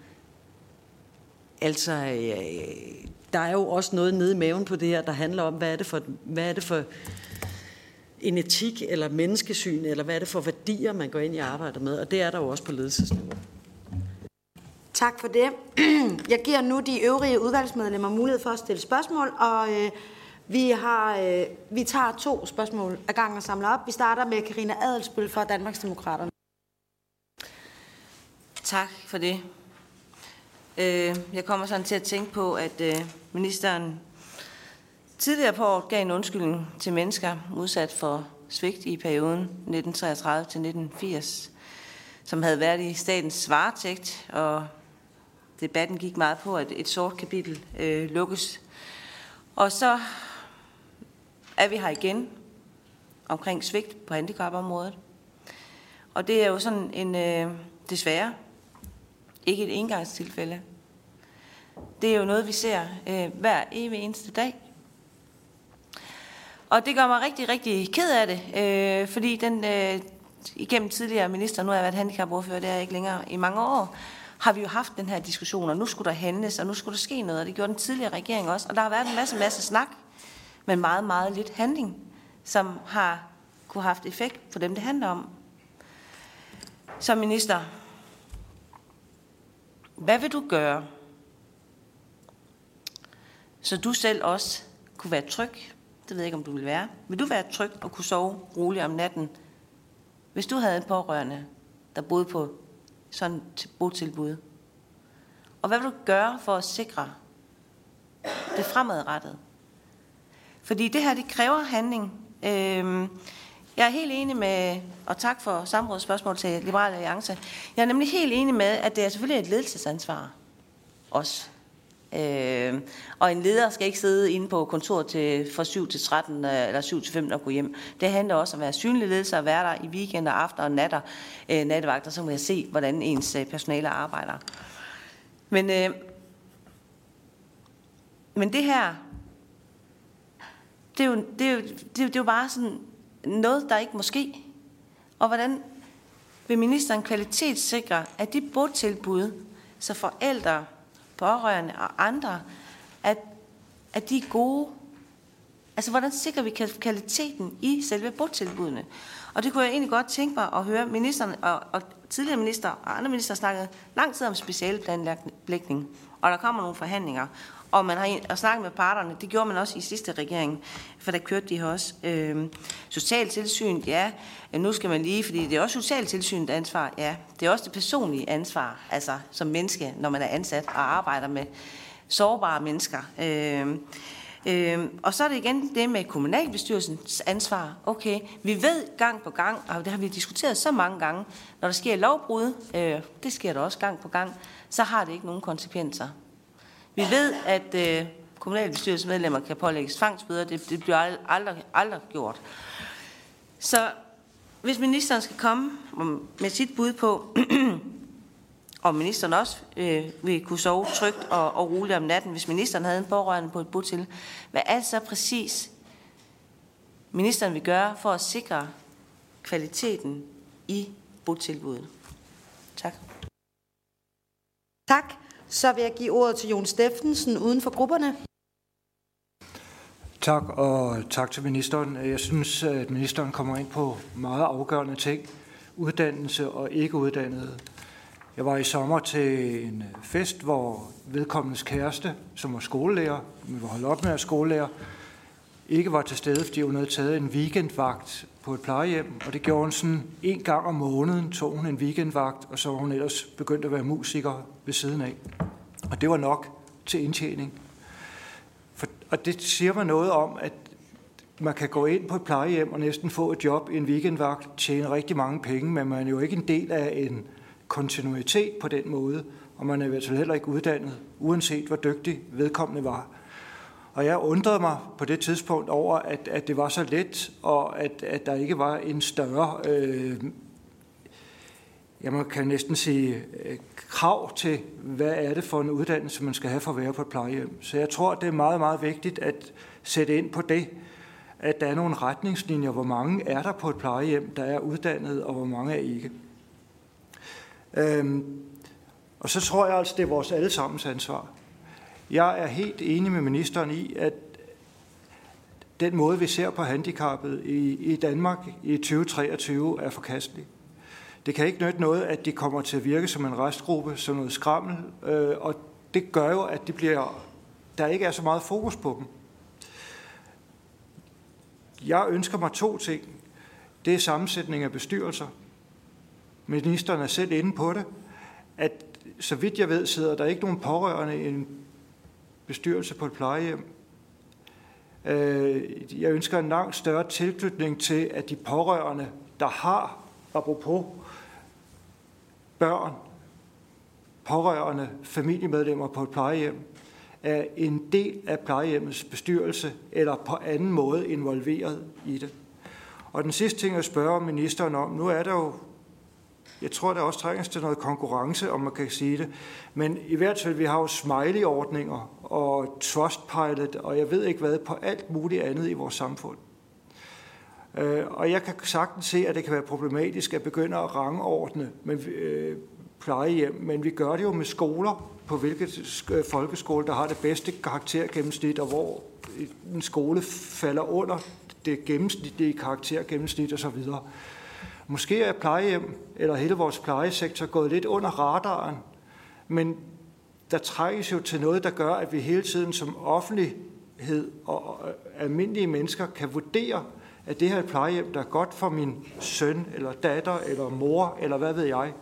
Altså, øh, der er jo også noget nede i maven på det her, der handler om, hvad er det for, hvad er det for en etik eller menneskesyn, eller hvad er det for værdier, man går ind i arbejdet med, og det er der jo også på ledelsesniveau. Tak for det. Jeg giver nu de øvrige udvalgsmedlemmer mulighed for at stille spørgsmål, og øh, vi, har, øh, vi tager to spørgsmål ad gangen og samler op. Vi starter med Karina Adelsbøl fra Danmarksdemokraterne. Tak for det. Øh, jeg kommer sådan til at tænke på, at øh, ministeren Tidligere på året gav en undskyldning til mennesker udsat for svigt i perioden 1933-1980, som havde været i statens varetægt, og debatten gik meget på, at et sort kapitel øh, lukkes. Og så er vi her igen omkring svigt på handicapområdet. Og det er jo sådan en, øh, desværre, ikke et engangstilfælde. Det er jo noget, vi ser øh, hver evig eneste dag. Og det gør mig rigtig, rigtig ked af det, øh, fordi den øh, igennem tidligere minister, nu har jeg været handicapordfører, det er jeg ikke længere i mange år, har vi jo haft den her diskussion, og nu skulle der handles, og nu skulle der ske noget, og det gjorde den tidligere regering også. Og der har været en masse, masse snak, men meget, meget lidt handling, som har kunne haft effekt på dem, det handler om. Som minister, hvad vil du gøre, så du selv også kunne være tryg det ved jeg ikke, om du vil være. Vil du være tryg og kunne sove roligt om natten, hvis du havde en pårørende, der boede på sådan et botilbud, og hvad vil du gøre for at sikre det fremadrettet? Fordi det her, det kræver handling. Øhm, jeg er helt enig med, og tak for samrådsspørgsmål til Liberale Alliance, jeg er nemlig helt enig med, at det er selvfølgelig et ledelsesansvar også. Øh, og en leder skal ikke sidde inde på kontor til, fra 7 til 13 øh, eller 7 til 15 og gå hjem. Det handler også om at være synlig ledelse og være der i weekender, aftener og natter, øh, nattevagter, så man jeg se, hvordan ens øh, personale arbejder. Men, øh, men det her, det er, jo, det, er jo, det, er jo, det er jo bare sådan noget, der ikke må ske. Og hvordan vil ministeren kvalitetssikre, at de botilbud, så forældre, pårørende og andre, at, at de er gode. Altså, hvordan sikrer vi kvaliteten i selve botilbudene? Og det kunne jeg egentlig godt tænke mig at høre ministeren og, og tidligere minister og andre minister snakkede lang tid om specialplanlægning, og der kommer nogle forhandlinger, og man har snakket med parterne. Det gjorde man også i sidste regering, for der kørte de her også. Øhm, øh, socialtilsyn, ja, nu skal man lige, fordi det er også socialtilsynets ansvar, ja. Det er også det personlige ansvar, altså som menneske, når man er ansat og arbejder med sårbare mennesker. Øh, Øh, og så er det igen det med kommunalbestyrelsens ansvar. Okay, vi ved gang på gang, og det har vi diskuteret så mange gange, når der sker lovbrud, øh, det sker der også gang på gang, så har det ikke nogen konsekvenser. Vi ved, at øh, kommunalbestyrelsesmedlemmer kan pålægges tvangsbøder. Det, det bliver aldrig, aldrig gjort. Så hvis ministeren skal komme med sit bud på, og ministeren også øh, vil kunne sove trygt og, og roligt om natten, hvis ministeren havde en pårørende på et botil, hvad er det så præcis, ministeren vil gøre for at sikre kvaliteten i botilbuddet? Tak. Tak. Så vil jeg give ordet til Jon Steffensen uden for grupperne. Tak, og tak til ministeren. Jeg synes, at ministeren kommer ind på meget afgørende ting. Uddannelse og ikke uddannede. Jeg var i sommer til en fest, hvor vedkommendes kæreste, som var skolelærer, vi var holdt op med at skolelærer, ikke var til stede, fordi hun havde taget en weekendvagt på et plejehjem, og det gjorde hun sådan en gang om måneden, tog hun en weekendvagt, og så var hun ellers begyndt at være musiker ved siden af. Og det var nok til indtjening. For, og det siger mig noget om, at man kan gå ind på et plejehjem og næsten få et job i en weekendvagt, tjene rigtig mange penge, men man er jo ikke en del af en kontinuitet på den måde, og man er i hvert fald heller ikke uddannet, uanset hvor dygtig vedkommende var. Og jeg undrede mig på det tidspunkt over, at, at det var så let, og at, at der ikke var en større, øh, jeg kan næsten sige, øh, krav til, hvad er det for en uddannelse, man skal have for at være på et plejehjem. Så jeg tror, det er meget, meget vigtigt at sætte ind på det, at der er nogle retningslinjer, hvor mange er der på et plejehjem, der er uddannet, og hvor mange er ikke. Øhm, og så tror jeg altså, det er vores allesammens ansvar. Jeg er helt enig med ministeren i, at den måde, vi ser på handicappet i, i Danmark i 2023, er forkastelig. Det kan ikke nytte noget, at de kommer til at virke som en restgruppe, som noget skrammel, øh, og det gør jo, at de bliver, der ikke er så meget fokus på dem. Jeg ønsker mig to ting. Det er sammensætning af bestyrelser. Ministeren er selv inde på det, at så vidt jeg ved, sidder der ikke nogen pårørende i en bestyrelse på et plejehjem. Øh, jeg ønsker en langt større tilknytning til, at de pårørende, der har, apropos børn, pårørende, familiemedlemmer på et plejehjem, er en del af plejehjemmets bestyrelse eller på anden måde involveret i det. Og den sidste ting, jeg spørger ministeren om, nu er der jo jeg tror, der også trænges til noget konkurrence, om man kan sige det. Men i hvert fald, vi har jo smiley-ordninger og Trustpilot, og jeg ved ikke hvad, på alt muligt andet i vores samfund. Øh, og jeg kan sagtens se, at det kan være problematisk at begynde at rangordne med øh, plejehjem, men vi gør det jo med skoler, på hvilket øh, folkeskole, der har det bedste karaktergennemsnit, og hvor en skole falder under det gennemsnitlige karaktergennemsnit osv. Måske er plejehjem eller hele vores plejesektor gået lidt under radaren, men der trækkes jo til noget, der gør, at vi hele tiden som offentlighed og almindelige mennesker kan vurdere, at det her er et plejehjem, der er godt for min søn, eller datter, eller mor, eller hvad ved jeg,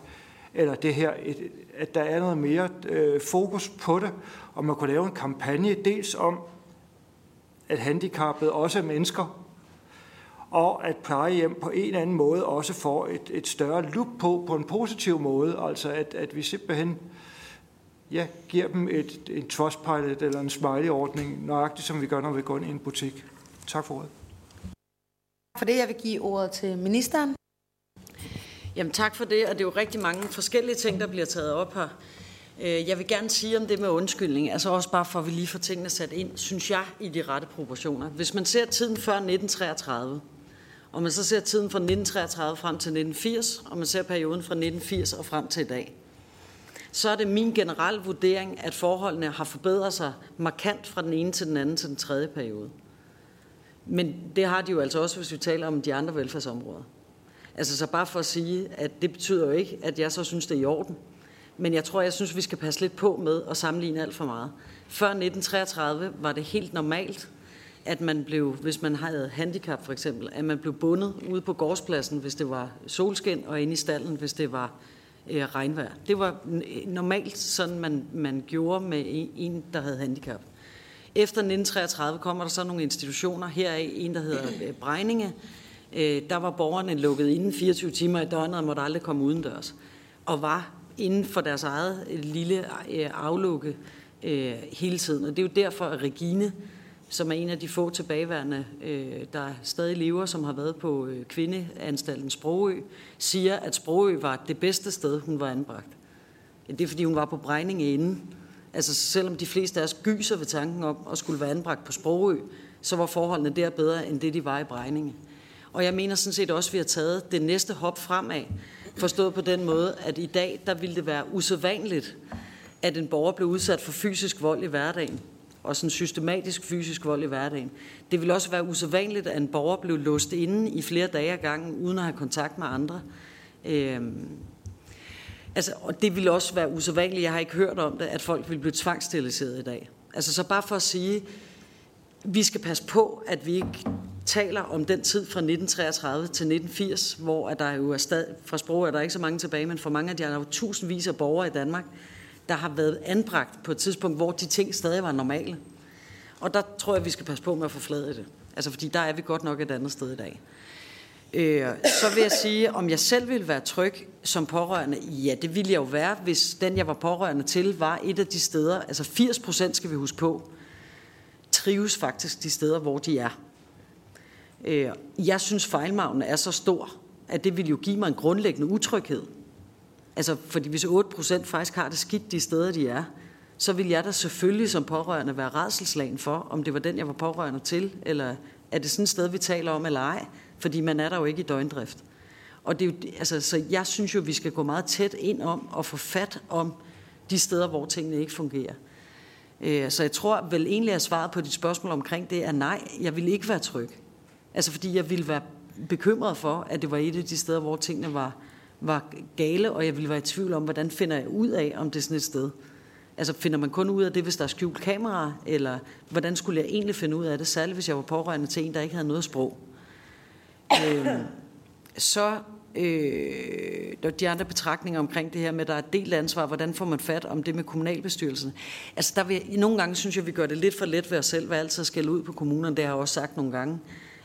eller det her, et, at der er noget mere øh, fokus på det, og man kunne lave en kampagne dels om, at handicappede også er mennesker, og at plejehjem på en eller anden måde også får et, et større look på, på en positiv måde, altså at, at vi simpelthen ja, giver dem et, en Trustpilot eller en smiley-ordning, nøjagtigt som vi gør, når vi går ind i en butik. Tak for ordet. For det, jeg vil give ordet til ministeren. Jamen tak for det, og det er jo rigtig mange forskellige ting, der bliver taget op her. Øh, jeg vil gerne sige om det med undskyldning, altså også bare for at vi lige får tingene sat ind, synes jeg, i de rette proportioner. Hvis man ser tiden før 1933, og man så ser tiden fra 1933 frem til 1980, og man ser perioden fra 1980 og frem til i dag, så er det min generelle vurdering, at forholdene har forbedret sig markant fra den ene til den anden til den tredje periode. Men det har de jo altså også, hvis vi taler om de andre velfærdsområder. Altså så bare for at sige, at det betyder jo ikke, at jeg så synes, det er i orden. Men jeg tror, jeg synes, vi skal passe lidt på med at sammenligne alt for meget. Før 1933 var det helt normalt, at man blev, hvis man havde handicap for eksempel, at man blev bundet ude på gårdspladsen, hvis det var solskin, og inde i stallen, hvis det var øh, regnvejr. Det var øh, normalt sådan, man, man gjorde med en, der havde handicap. Efter 1933 kommer der så nogle institutioner, her en, der hedder øh, Brejninge. Øh, der var borgerne lukket inden 24 timer i døgnet og måtte aldrig komme udendørs. Og var inden for deres eget øh, lille øh, aflukke hele tiden. Og det er jo derfor, at Regine, som er en af de få tilbageværende, øh, der stadig lever, som har været på øh, kvindeanstalten Sprogø, siger, at Sprogø var det bedste sted, hun var anbragt. Det er, fordi hun var på Brejninge inden. Altså selvom de fleste af os gyser ved tanken om at skulle være anbragt på Sprogø, så var forholdene der bedre, end det de var i Brejninge. Og jeg mener sådan set også, at vi har taget det næste hop fremad, forstået på den måde, at i dag, der ville det være usædvanligt, at en borger blev udsat for fysisk vold i hverdagen, og sådan systematisk fysisk vold i hverdagen. Det vil også være usædvanligt, at en borger blev låst inde i flere dage ad gangen, uden at have kontakt med andre. Øhm, Altså, og det vil også være usædvanligt, jeg har ikke hørt om det, at folk vil blive tvangssteriliseret i dag. Altså, så bare for at sige, vi skal passe på, at vi ikke taler om den tid fra 1933 til 1980, hvor at der jo er stadig, fra sprog er der ikke så mange tilbage, men for mange af de er der jo tusindvis af borgere i Danmark, der har været anbragt på et tidspunkt, hvor de ting stadig var normale. Og der tror jeg, vi skal passe på med at forflade det. Altså, fordi der er vi godt nok et andet sted i dag. Øh, så vil jeg sige, om jeg selv ville være tryg som pårørende. Ja, det ville jeg jo være, hvis den, jeg var pårørende til, var et af de steder, altså 80 procent skal vi huske på, trives faktisk de steder, hvor de er. Øh, jeg synes, fejlmagnen er så stor, at det ville jo give mig en grundlæggende utryghed. Altså, fordi hvis 8% faktisk har det skidt de steder, de er, så vil jeg da selvfølgelig som pårørende være redselslagen for, om det var den, jeg var pårørende til, eller er det sådan et sted, vi taler om, eller ej fordi man er der jo ikke i døgndrift. Og det er jo, altså, så jeg synes jo, vi skal gå meget tæt ind om og få fat om de steder, hvor tingene ikke fungerer. Øh, så jeg tror vel egentlig, at svaret på dit spørgsmål omkring det er nej, jeg vil ikke være tryg. Altså fordi jeg ville være bekymret for, at det var et af de steder, hvor tingene var, var gale, og jeg ville være i tvivl om, hvordan finder jeg ud af, om det er sådan et sted. Altså finder man kun ud af det, hvis der er skjult kamera, eller hvordan skulle jeg egentlig finde ud af det, særligt hvis jeg var pårørende til en, der ikke havde noget sprog. Øh, så øh, de andre betragtninger omkring det her med, at der er et delt ansvar, hvordan får man fat om det med kommunalbestyrelsen. Altså der vil, nogle gange synes jeg, vi gør det lidt for let ved os selv, hvad altid skal ud på kommunerne, det har jeg også sagt nogle gange.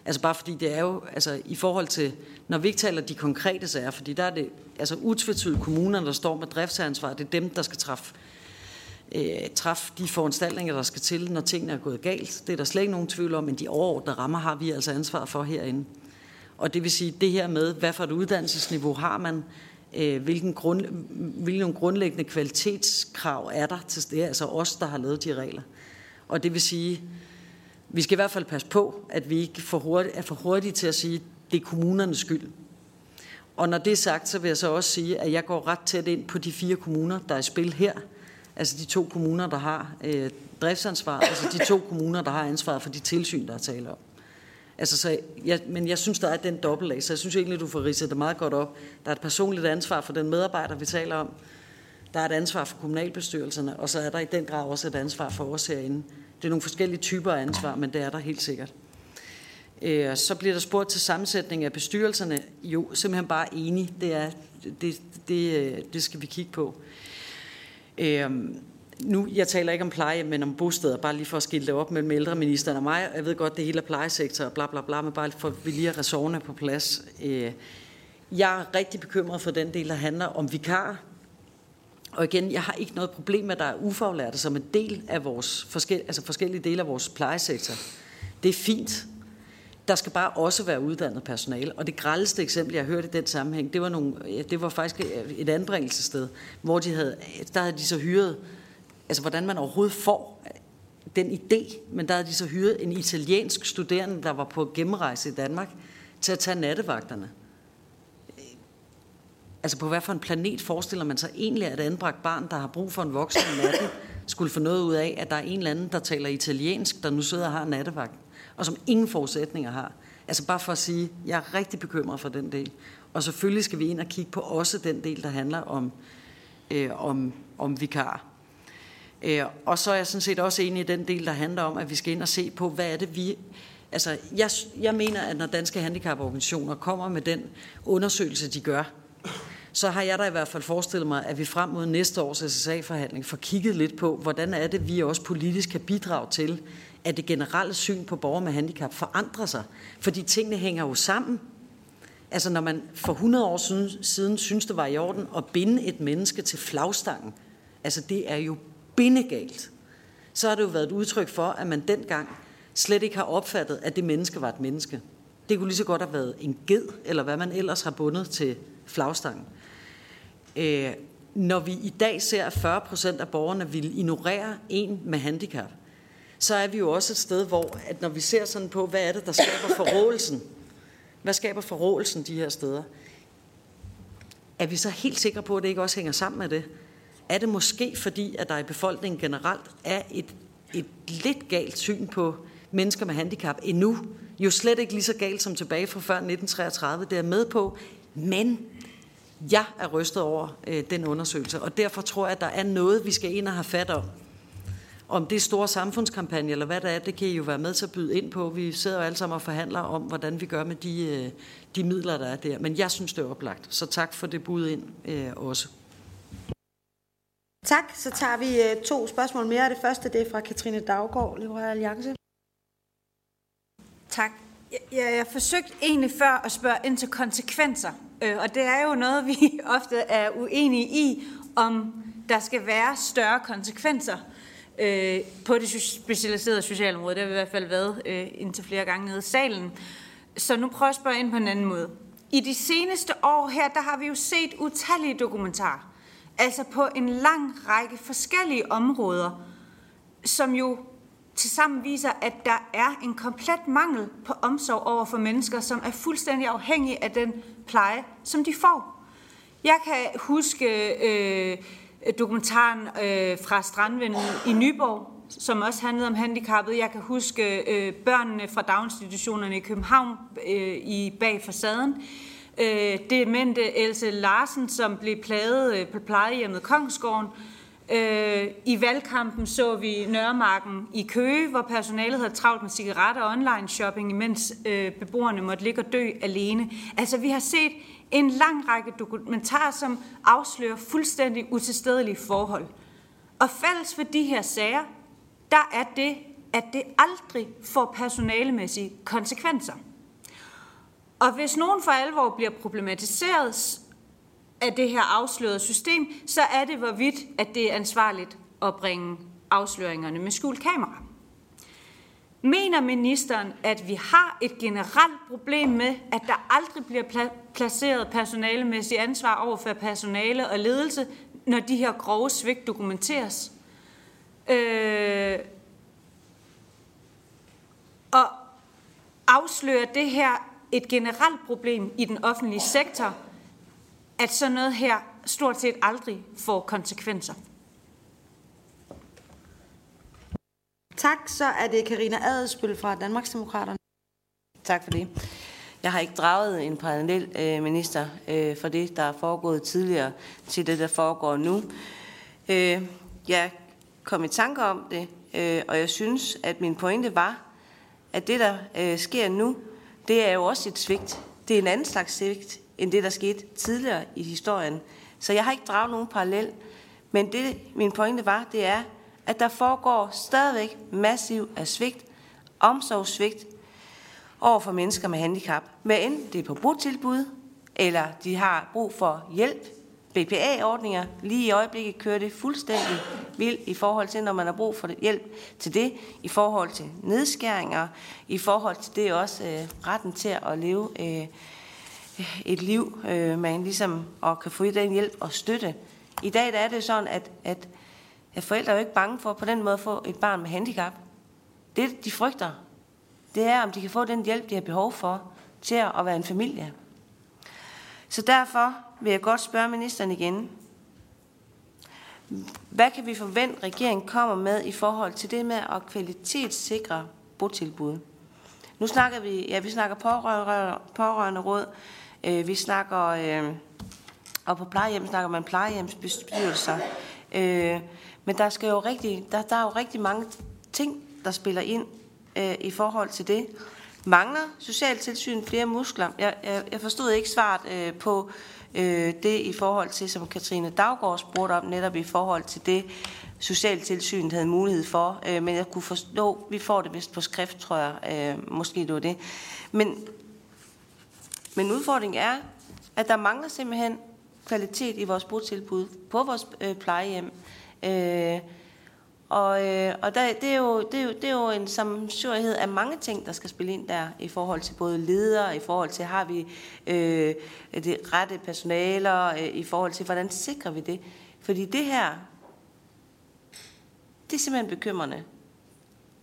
Altså bare fordi det er jo, altså i forhold til, når vi ikke taler de konkrete sager, fordi der er det altså utvetydigt kommunerne, der står med driftsansvar, det er dem, der skal træffe øh, træffe de foranstaltninger, der skal til, når tingene er gået galt. Det er der slet ikke nogen tvivl om, men de overordnede rammer har vi altså ansvar for herinde. Og det vil sige, det her med, hvad for et uddannelsesniveau har man, øh, hvilken grund, hvilke grundlæggende kvalitetskrav er der til det, altså os, der har lavet de regler. Og det vil sige, vi skal i hvert fald passe på, at vi ikke for hurtigt, er for hurtige til at sige, at det er kommunernes skyld. Og når det er sagt, så vil jeg så også sige, at jeg går ret tæt ind på de fire kommuner, der er i spil her. Altså de to kommuner, der har øh, driftsansvaret, altså de to kommuner, der har ansvaret for de tilsyn, der er tale om. Altså, så jeg, men jeg synes, der er den dobbeltlag, så jeg synes egentlig, du får ridset det meget godt op. Der er et personligt ansvar for den medarbejder, vi taler om. Der er et ansvar for kommunalbestyrelserne, og så er der i den grad også et ansvar for os herinde. Det er nogle forskellige typer af ansvar, men det er der helt sikkert. Øh, så bliver der spurgt til sammensætning af bestyrelserne. Jo, simpelthen bare enig. Det, er, det, det, øh, det skal vi kigge på. Øh, nu, jeg taler ikke om pleje, men om bosteder, bare lige for at skille det op mellem ældreministeren og mig. Jeg ved godt, det hele er plejesektor og bla bla bla, men bare for at vi lige har ressorterne på plads. Øh, jeg er rigtig bekymret for den del, der handler om vikar. Og igen, jeg har ikke noget problem med, at der er ufaglærte som en del af vores forskel, altså forskellige dele af vores plejesektor. Det er fint. Der skal bare også være uddannet personale. Og det grældeste eksempel, jeg hørte i den sammenhæng, det var, nogle, det var faktisk øh, et anbringelsessted, hvor de havde, der havde de så hyret, altså hvordan man overhovedet får øh, den idé, men der havde de så hyret en italiensk studerende, der var på gennemrejse i Danmark, til at tage nattevagterne. Altså på hvad for en planet forestiller man sig egentlig, at et anbragt barn, der har brug for en voksen om natten, skulle få noget ud af, at der er en eller anden, der taler italiensk, der nu sidder og har nattevagt, og som ingen forudsætninger har. Altså bare for at sige, jeg er rigtig bekymret for den del. Og selvfølgelig skal vi ind og kigge på også den del, der handler om, øh, om, om vikar. Øh, og så er jeg sådan set også enig i den del, der handler om, at vi skal ind og se på, hvad er det, vi... Altså, jeg, jeg mener, at når danske handicaporganisationer kommer med den undersøgelse, de gør, så har jeg da i hvert fald forestillet mig, at vi frem mod næste års SSA-forhandling får kigget lidt på, hvordan er det, vi også politisk kan bidrage til, at det generelle syn på borgere med handicap forandrer sig. Fordi tingene hænger jo sammen. Altså når man for 100 år siden, siden synes, det var i orden at binde et menneske til flagstangen, altså det er jo bindegalt, så har det jo været et udtryk for, at man dengang slet ikke har opfattet, at det menneske var et menneske. Det kunne lige så godt have været en ged, eller hvad man ellers har bundet til flagstangen. Øh, når vi i dag ser, at 40 procent af borgerne vil ignorere en med handicap, så er vi jo også et sted, hvor at når vi ser sådan på, hvad er det, der skaber forrådelsen, hvad skaber forrådelsen de her steder, er vi så helt sikre på, at det ikke også hænger sammen med det? Er det måske fordi, at der i befolkningen generelt er et, et lidt galt syn på mennesker med handicap endnu? Jo slet ikke lige så galt som tilbage fra før 1933, det er med på. Men jeg er rystet over øh, den undersøgelse, og derfor tror jeg, at der er noget, vi skal ind og have fat om. Om det er store samfundskampagne, eller hvad det er, det kan I jo være med til at byde ind på. Vi sidder jo alle sammen og forhandler om, hvordan vi gør med de, øh, de midler, der er der. Men jeg synes, det er oplagt. Så tak for det bud ind øh, også. Tak. Så tager vi øh, to spørgsmål mere. Det første det er fra Katrine Daggaard, Liberal Alliance. Tak. Jeg, jeg, jeg forsøgte egentlig før at spørge ind til konsekvenser, øh, og det er jo noget, vi ofte er uenige i, om der skal være større konsekvenser øh, på det specialiserede socialområde. Det har vi i hvert fald været øh, indtil flere gange nede i salen. Så nu prøver jeg at spørge ind på en anden måde. I de seneste år her, der har vi jo set utallige dokumentarer, altså på en lang række forskellige områder, som jo tilsammen viser, at der er en komplet mangel på omsorg over for mennesker, som er fuldstændig afhængige af den pleje, som de får. Jeg kan huske øh, dokumentaren øh, fra Strandvinden i Nyborg, som også handlede om handicappede. Jeg kan huske øh, børnene fra daginstitutionerne i København øh, i bag facaden. Øh, demente Else Larsen, som blev plaget øh, på plejehjemmet Kongsgården, Øh, Øh, I valgkampen så vi Nørremarken i Køge, hvor personalet havde travlt med cigaretter og online shopping, imens øh, beboerne måtte ligge og dø alene. Altså vi har set en lang række dokumentarer, som afslører fuldstændig utilstedelige forhold. Og fælles for de her sager, der er det, at det aldrig får personalemæssige konsekvenser. Og hvis nogen for alvor bliver problematiseret, af det her afslørede system, så er det hvorvidt, at det er ansvarligt at bringe afsløringerne med skjult kamera. Mener ministeren, at vi har et generelt problem med, at der aldrig bliver pla- placeret personalemæssigt ansvar over for personale og ledelse, når de her grove svigt dokumenteres? Øh, og afslører det her et generelt problem i den offentlige sektor, at sådan noget her stort set aldrig får konsekvenser. Tak, så er det Karina Adelsbøl fra Danmarksdemokraterne. Tak for det. Jeg har ikke draget en parallel øh, minister øh, for det, der er foregået tidligere, til det, der foregår nu. Øh, jeg kom i tanke om det, øh, og jeg synes, at min pointe var, at det, der øh, sker nu, det er jo også et svigt. Det er en anden slags svigt, end det, der skete tidligere i historien. Så jeg har ikke draget nogen parallel. Men det, min pointe var, det er, at der foregår stadigvæk massiv af svigt, omsorgssvigt over for mennesker med handicap. Hvad enten det er på botilbud, eller de har brug for hjælp, BPA-ordninger. Lige i øjeblikket kører det fuldstændig vildt i forhold til, når man har brug for hjælp til det, i forhold til nedskæringer, i forhold til det også øh, retten til at leve øh, et liv, øh, man ligesom og kan få den hjælp og støtte. I dag der er det sådan, at, at, at forældre er jo ikke bange for på den måde at få et barn med handicap. Det, de frygter, det er, om de kan få den hjælp, de har behov for til at være en familie. Så derfor vil jeg godt spørge ministeren igen. Hvad kan vi forvente, at regeringen kommer med i forhold til det med at kvalitetssikre botilbud? Nu snakker vi, ja, vi snakker pårørende, pårørende råd, øh, vi snakker, øh, og på plejehjem snakker man plejehjemsbestyrelser. Øh, men der, skal jo rigtig, der, der er jo rigtig mange ting, der spiller ind øh, i forhold til det. Mangler Socialtilsyn flere muskler? Jeg, jeg, jeg forstod ikke svaret øh, på øh, det i forhold til, som Katrine Daggaard spurgte om, netop i forhold til det, Socialtilsynet havde mulighed for. Øh, men jeg kunne forstå, vi får det vist på skrift, tror jeg. Øh, måske det var det. Men, men udfordringen er, at der mangler simpelthen kvalitet i vores botilbud på vores øh, plejehjem. Øh, og, øh, og der, det, er jo, det, er jo, det er jo en sammensurighed af mange ting, der skal spille ind der, i forhold til både ledere, i forhold til, har vi øh, det rette personaler, øh, i forhold til, hvordan sikrer vi det? Fordi det her, det er simpelthen bekymrende.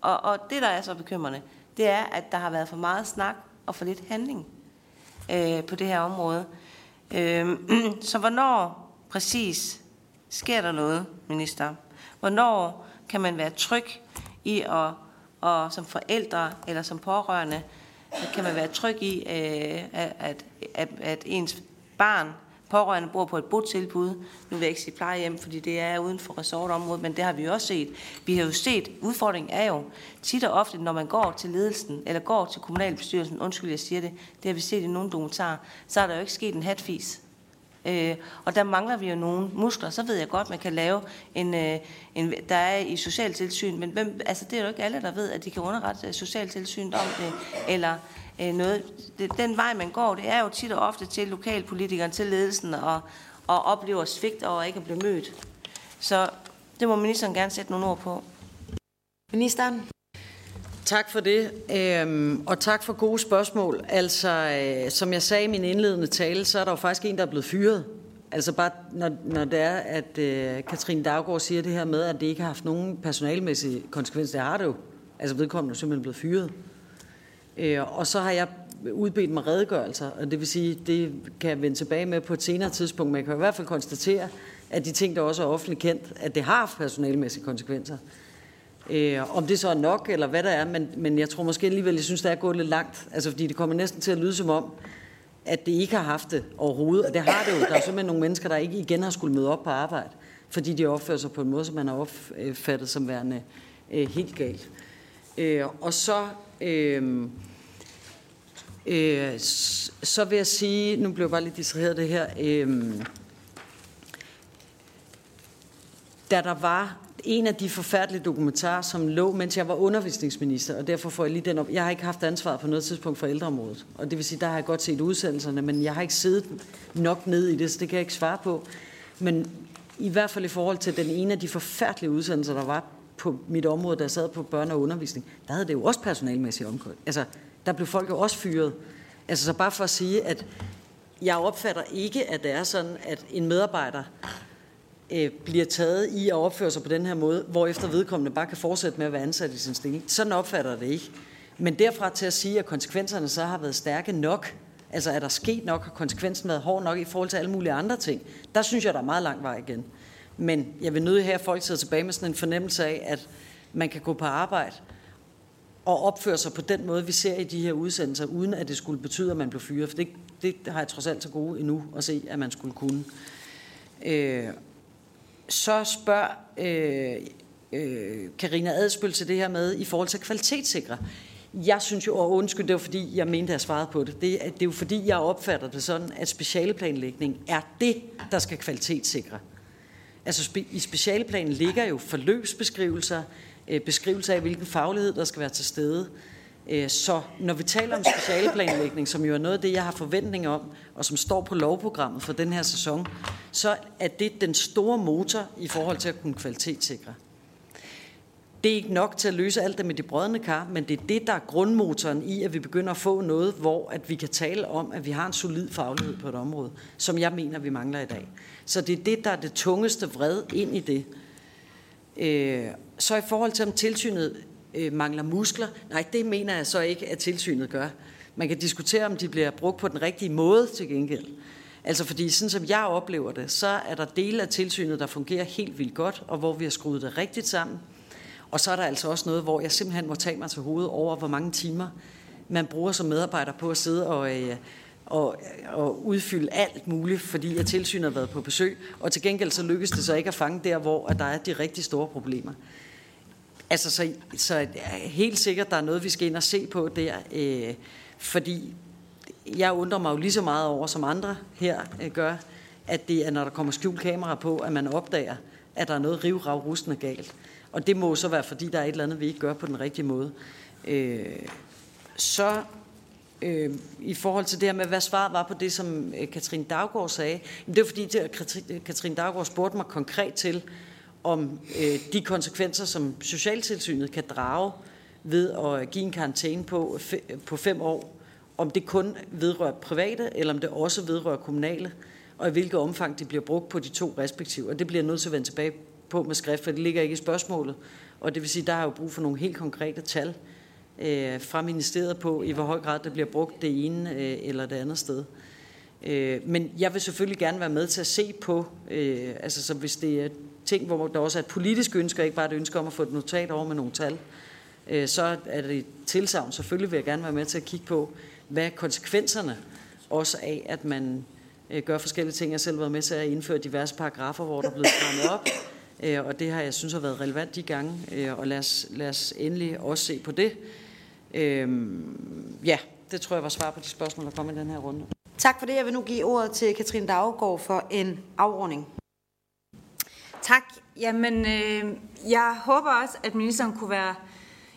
Og, og det, der er så bekymrende, det er, at der har været for meget snak og for lidt handling øh, på det her område. Øh, så hvornår præcis sker der noget, minister? Hvornår kan man være tryg i at, og som forældre eller som pårørende, kan man være tryg i, øh, at, at, at ens barn, pårørende, bor på et botilbud. Nu vil jeg ikke sige plejehjem, fordi det er uden for resortområdet, men det har vi også set. Vi har jo set, udfordringen er jo tit og ofte, når man går til ledelsen, eller går til kommunalbestyrelsen, undskyld, jeg siger det, det har vi set i nogle dokumentarer, så er der jo ikke sket en hatfis. Øh, og der mangler vi jo nogle muskler. Så ved jeg godt, man kan lave en, øh, en der er i socialtilsyn, men hvem, altså, det er jo ikke alle, der ved, at de kan underrette socialtilsynet om det, eller øh, noget. Det, den vej, man går, det er jo tit og ofte til lokalpolitikeren, til ledelsen, og, og oplever svigt og ikke at blive mødt. Så det må ministeren gerne sætte nogle ord på. Ministeren? Tak for det, øhm, og tak for gode spørgsmål. Altså, øh, som jeg sagde i min indledende tale, så er der jo faktisk en, der er blevet fyret. Altså bare, når, når det er, at øh, Katrine Daggaard siger det her med, at det ikke har haft nogen personalmæssige konsekvenser. Det har det jo. Altså vedkommende er simpelthen blevet fyret. Øh, og så har jeg udbedt mig redegørelser, og det vil sige, det kan jeg vende tilbage med på et senere tidspunkt, men jeg kan i hvert fald konstatere, at de ting, der også er offentligt kendt, at det har haft personalmæssige konsekvenser. Øh, om det så er nok, eller hvad der er, men, men jeg tror måske alligevel, jeg synes, det er gået lidt langt. Altså, fordi det kommer næsten til at lyde som om, at det ikke har haft det overhovedet. Og det har det jo. Der er simpelthen nogle mennesker, der ikke igen har skulle møde op på arbejde, fordi de opfører sig på en måde, som man har opfattet som værende øh, helt galt. Øh, og så... Øh, øh, så vil jeg sige, nu blev jeg bare lidt distraheret det her, øh, da der var en af de forfærdelige dokumentarer, som lå, mens jeg var undervisningsminister, og derfor får jeg lige den op. Jeg har ikke haft ansvar på noget tidspunkt for ældreområdet, og det vil sige, der har jeg godt set udsendelserne, men jeg har ikke siddet nok ned i det, så det kan jeg ikke svare på. Men i hvert fald i forhold til den ene af de forfærdelige udsendelser, der var på mit område, der sad på børne- og undervisning, der havde det jo også personalmæssigt omkring. Altså, der blev folk jo også fyret. Altså, så bare for at sige, at jeg opfatter ikke, at det er sådan, at en medarbejder øh, bliver taget i at opføre sig på den her måde, hvor efter vedkommende bare kan fortsætte med at være ansat i sin stilling. Sådan opfatter det ikke. Men derfra til at sige, at konsekvenserne så har været stærke nok, altså er der sket nok, har konsekvensen været hård nok i forhold til alle mulige andre ting, der synes jeg, der er meget lang vej igen. Men jeg vil nødig her, at folk sidder tilbage med sådan en fornemmelse af, at man kan gå på arbejde og opføre sig på den måde, vi ser i de her udsendelser, uden at det skulle betyde, at man blev fyret. For det, det har jeg trods alt så gode endnu at se, at man skulle kunne. Øh, så spørger øh, øh, Karina Adspøl til det her med i forhold til kvalitetssikre. Jeg synes jo, og undskyld, det var fordi, jeg mente, at jeg svarede på det. Det er, det er jo fordi, jeg opfatter det sådan, at specialeplanlægning er det, der skal kvalitetssikre. Altså spe, i specialplanen ligger jo forløbsbeskrivelser, øh, beskrivelser af, hvilken faglighed, der skal være til stede. Øh, så når vi taler om specialeplanlægning, som jo er noget af det, jeg har forventning om, og som står på lovprogrammet for den her sæson, så er det den store motor i forhold til at kunne kvalitetssikre. Det er ikke nok til at løse alt det med de brødne kar, men det er det, der er grundmotoren i, at vi begynder at få noget, hvor at vi kan tale om, at vi har en solid faglighed på et område, som jeg mener, vi mangler i dag. Så det er det, der er det tungeste vred ind i det. Øh, så i forhold til, om tilsynet øh, mangler muskler, nej, det mener jeg så ikke, at tilsynet gør. Man kan diskutere, om de bliver brugt på den rigtige måde til gengæld. Altså fordi, sådan som jeg oplever det, så er der dele af tilsynet, der fungerer helt vildt godt, og hvor vi har skruet det rigtigt sammen. Og så er der altså også noget, hvor jeg simpelthen må tage mig til hovedet over, hvor mange timer man bruger som medarbejder på at sidde og, øh, og, og udfylde alt muligt, fordi at tilsynet har været på besøg. Og til gengæld så lykkes det så ikke at fange der, hvor at der er de rigtig store problemer. Altså, så, så helt sikkert, der er noget, vi skal ind og se på der, øh, fordi jeg undrer mig jo lige så meget over, som andre her øh, gør, at det er, når der kommer skjult kamera på, at man opdager, at der er noget rivrav rustende galt. Og det må så være, fordi der er et eller andet, vi ikke gør på den rigtige måde. Øh, så øh, i forhold til det her med, hvad svaret var på det, som øh, Katrine Daggaard sagde, det er fordi, at Katrine Daggaard spurgte mig konkret til, om øh, de konsekvenser, som Socialtilsynet kan drage ved at øh, give en karantæne på, på fem år, om det kun vedrører private, eller om det også vedrører kommunale, og i hvilket omfang de bliver brugt på de to respektive. Og det bliver nødt til at vende tilbage på med skrift, for det ligger ikke i spørgsmålet. Og det vil sige, der er jo brug for nogle helt konkrete tal øh, fra ministeriet på, i hvor høj grad det bliver brugt det ene øh, eller det andet sted. Øh, men jeg vil selvfølgelig gerne være med til at se på, øh, altså så hvis det er ting, hvor der også er et politisk ønske, og ikke bare et ønske om at få et notat over med nogle tal, øh, så er det et tilsavn. Selvfølgelig vil jeg gerne være med til at kigge på, hvad konsekvenserne også af, at man øh, gør forskellige ting. Jeg har selv været med til at indføre diverse paragrafer, hvor der er blevet strammet op, og det har jeg synes har været relevant de gange, øh, og lad os, lad os endelig også se på det. Øh, ja, det tror jeg var svar på de spørgsmål, der kom i den her runde. Tak for det. Jeg vil nu give ordet til Katrine Daggaard for en afrunding. Tak. Jamen, øh, jeg håber også, at ministeren kunne være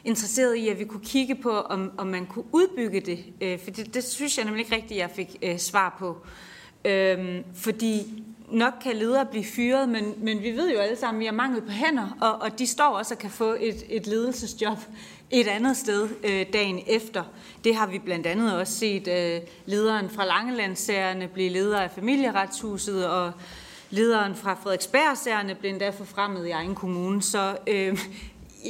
interesseret i, at vi kunne kigge på, om, om man kunne udbygge det. Øh, for det, det synes jeg nemlig ikke rigtigt, jeg fik øh, svar på. Øh, fordi nok kan ledere blive fyret, men, men vi ved jo alle sammen, at vi har mangel på hænder, og, og de står også og kan få et, et ledelsesjob et andet sted øh, dagen efter. Det har vi blandt andet også set øh, lederen fra Langelandssagerne blive leder af familieretshuset, og lederen fra Frederiksbergsærerne blev endda forfremmet i egen kommune. Så øh,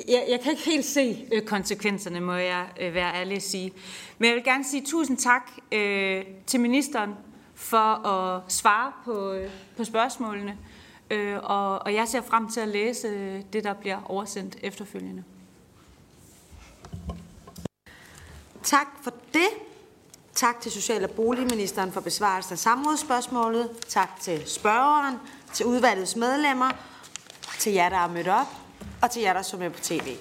jeg, jeg kan ikke helt se øh, konsekvenserne, må jeg øh, være ærlig at sige. Men jeg vil gerne sige tusind tak øh, til ministeren for at svare på, på spørgsmålene. Øh, og, og jeg ser frem til at læse øh, det, der bliver oversendt efterfølgende. Tak for det. Tak til Social- og Boligministeren for besvarelsen af samrådsspørgsmålet. Tak til spørgeren, til udvalgets medlemmer, til jer, der er mødt op, og til jer, der så med på tv.